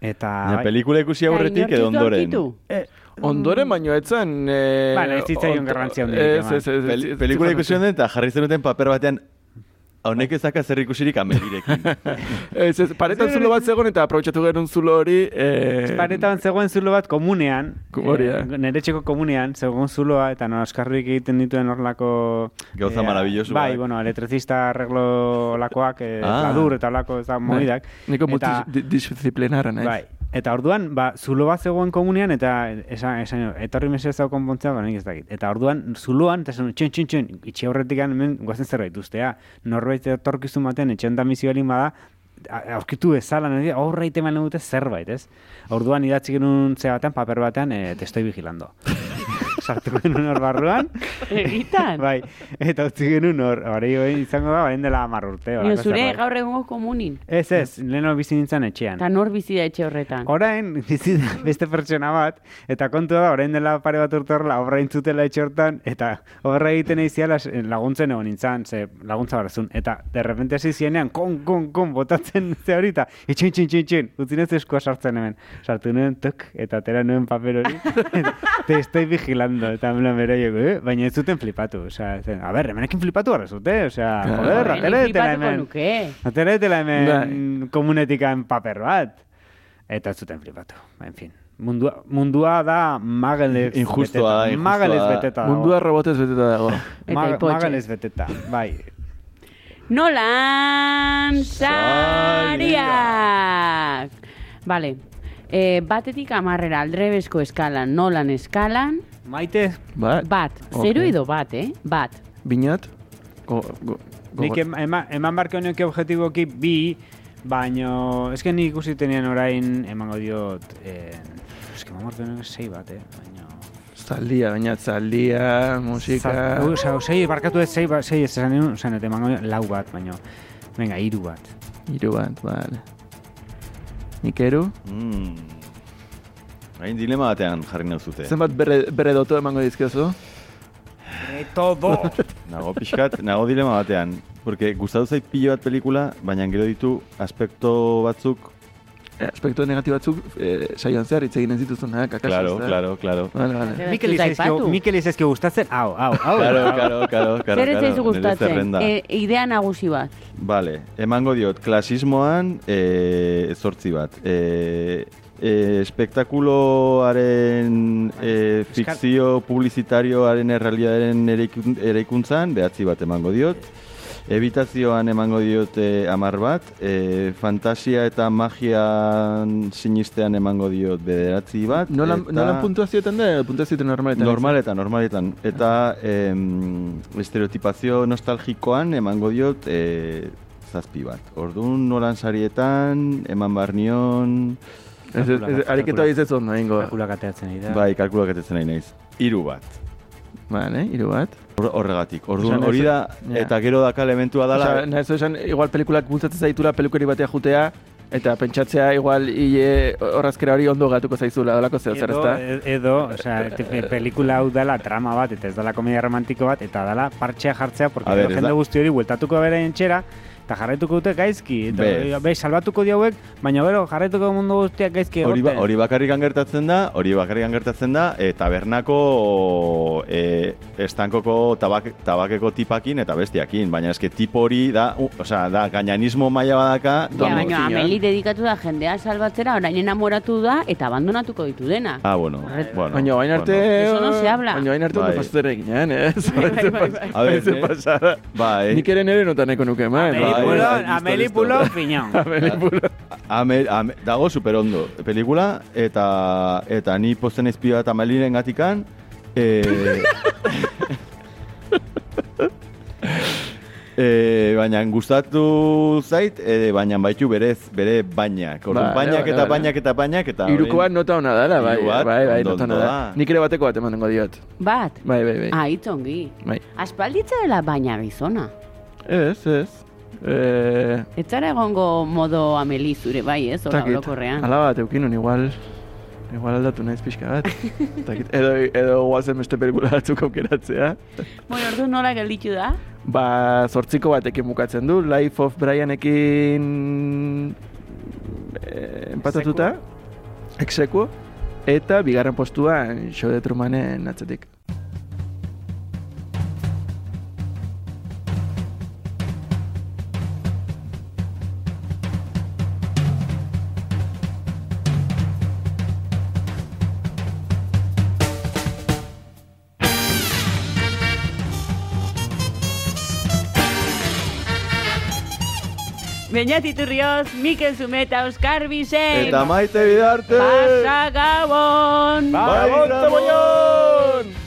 Eta, Baina bai, pelikula ikusi aurretik edo ondoren. eh, Ondoren baino etzan... Eh, Baina, ez zitzaion garrantzia handirik Ez, ez, ez. Pel- ez- pelikula ez- ikusi honen eta jarri zenuten paper batean honek ezaka zer ikusirik amelirekin. *laughs* Ez, ez, paretan zulo bat zegoen eta aprobetxatu genuen zulo hori... Eh, Paretan zegoen zulo bat komunean, Ko- hori da. eh, nire txeko komunean, zegoen zuloa, eta no, eskarrik egiten dituen horlako... Gauza maravilloso Bai, bat. bueno, elektrizista arreglo lakoak, eh, Ah. ladur eta olako ez da moidak. Niko Eta- multidisciplinara, nahi. Bai, eta orduan, ba, zulo bat zegoen komunean, eta esan, esan, etorri mesez hau konpontzea, ba, nik ez dakit. Eta orduan, zuloan, eta esan, txun, txun, txun, itxi aurretik hemen guazen zerbait ustea. Norbait etorkizun batean, etxean da balin bada, aurkitu ezala, nahi, horra ite dute zerbait, ez? Orduan idatzi genuen ze batean, paper batean, e, te estoy vigilando. *laughs* Sartu genuen hor barruan, *laughs* Egitan. bai, eta utzi genuen hor, hori izango da, baren dela hamar urte. Nio, zure gaur egungo komunin. Ez, ez, leheno bizi nintzen etxean. Eta nor bizi da etxe horretan. Orain, bizi da beste pertsona bat, eta kontua da, orain dela pare bat urte horrela, obra intzutela etxe hortan, eta horra egiten eiziala laguntzen egon nintzen, ze laguntza barazun. Eta, de repente hasi zienean, kon, kon, kon, botatzen *laughs* ze horita, itxin, txin, txin, txin, utzinez eskua sartzen hemen. Sartu nuen, tuk, eta atera nuen paper hori, *laughs* te estoy vigilando, eta mela bero jogo, eh? baina ez zuten flipatu, osea, zen, a ber, hemenekin flipatu gara zute, osea, Claro. joder, atera detela hemen. Atera detela hemen Bai. komunetikan paper bat. Eta ez zuten flipatu. Ba, En fin. Mundua, mundua da magelez Injustua da, beteta. injustua Magelez da. beteta dago. Mundua robotez beteta dago. *laughs* Eta Mag-. Magelez beteta, bai. Nolan sariak! Vale. E, batetik amarrera aldrebesko eskalan, nolan eskalan, Maite, Ba, bat. Ok. Zero edo bat, eh? Bat. binat, go, go, nik gogor- em- ema, eman barko nioke objetiboki bi, baino, eske nik ikusi tenean orain emango diot, eh, eske eman barko nioke sei bat, eh, baino... Zaldia, baina zaldia, musika... Za- Osa, sei, barkatu ez, sei, ba- ez esan nuen, esan, eta emango lau bat, baino, venga, hiru bat. Hiru bat, bale. Nikeru? Mm. Hain dilema batean jarri nauzute. Zenbat bere, bere doto emango dizkiozu? todo! *laughs* Nago pixkat, nago dilema batean. Porque gustatu zait pilo bat pelikula, baina gero ditu aspekto batzuk, Eh, aspektu negatibo batzuk eh, saioan zehar hitz eginen zituzunak, akaso. claro, ezta? claro, claro. Vale, vale. Mikel Ez aipatu. Mikel izazkio gustatzen, hau, hau, hau. Claro, claro, claro, claro. Zer ez gustatzen? E, idea nagusi bat. Vale, emango diot, klasismoan e, zortzi bat. E, e, espektakuloaren e, fikzio publizitarioaren errealidaren eraikun- eraikuntzan, behatzi bat emango diot. Ebitazioan emango diot e, amar bat, e, fantasia eta magian sinistean emango diot bederatzi bat. Nolan, eta- nolan puntuazioetan da, puntuazioetan normaletan? Normaletan, normaletan. Eta em, estereotipazio nostalgikoan emango diot e, zazpi bat. Orduan nolan sarietan, eman barnion, Ez, ez, ez, ariketa hori ez ondo egingo. Kalkulak ateatzen ari da. bai, kalkulak etetzen nahi naiz. Hiru bat. Vale, hiru bat. Hor- Horregatik. Orduan hori da, eta gero daka elementua dala, Osa, nahi esan, igual pelikulak bultzatzen zaitula pelikari batea jutea, eta pentsatzea igual hile horrazkera hori ondo gatuko zaizula, dolako zeo zer, Edo, ezta? e- edo, osea, pelikula hau dela trama bat, eta ez dela komedia romantiko bat, eta dela partxea jartzea, porque ez jende guzti hori bueltatuko bere entxera, eta jarraituko dute gaizki. Eta, Bez. be, salbatuko diauek, baina bero, jarraituko mundu guztiak gaizki Hori, ba, hori bakarrik gertatzen da, hori bakarrik gertatzen da, e, tabernako e, estankoko tabak, tabakeko tipakin eta bestiakin, baina eske tipo hori da, u, osea, da gaianismo maila badaka, Ja, baina. Ameli dedikatu da jendea salbatzera, orain enamoratu da eta abandonatuko ditu dena. Ah, bueno, bueno. Baina bain arte... Eso no se habla. Baina bain arte ondo Bai. pasatera eginean, eh? Bai, bai, bai, bai. *laughs* Eh? Bai. Nik ere nire notan eko nuke, man. Ameli Pulo, bai, listo, Ameli listo. Pulo, piñón. Ameli Pulo. Ame, ame, dago superondo pelikula eta eta ni posten naiz pila eta Meliren gatikan eh *laughs* Eh, baina gustatu zait, eh, baina baitu berez, bere bainak. Orduan, Bai, bainak bai, eta bai. bainak eta bainak eta... Orain- nota hona dela, bai, bat, bai, bai, nota hona ondo da. Nik ere bateko bat emango diot. Bat? Bai, bai, bai. Ah, itzongi. Bai. Aspalditza dela baina gizona. Ez, ez. Eh, Ez zara egongo modo Ameli zure bai, ez? Hora Takit. orokorrean. Ala bat eukinun, igual... Igual aldatu naiz pixka bat. *laughs* Takit. Edo, edo guazen beste pelikula batzuk aukeratzea. Bueno, ordu nola gelditu da? Ba, zortziko batekin bukatzen du, Life of Brianekin eh, empatatuta, exekuo, eta bigarren postuan Show de Trumanen atzetik. Beñat Iturrioz, Mikel Zumeta, Oskar Bizek, Eta maite bidarte! Pasa Gabon! Bai, Gabon, Ramon!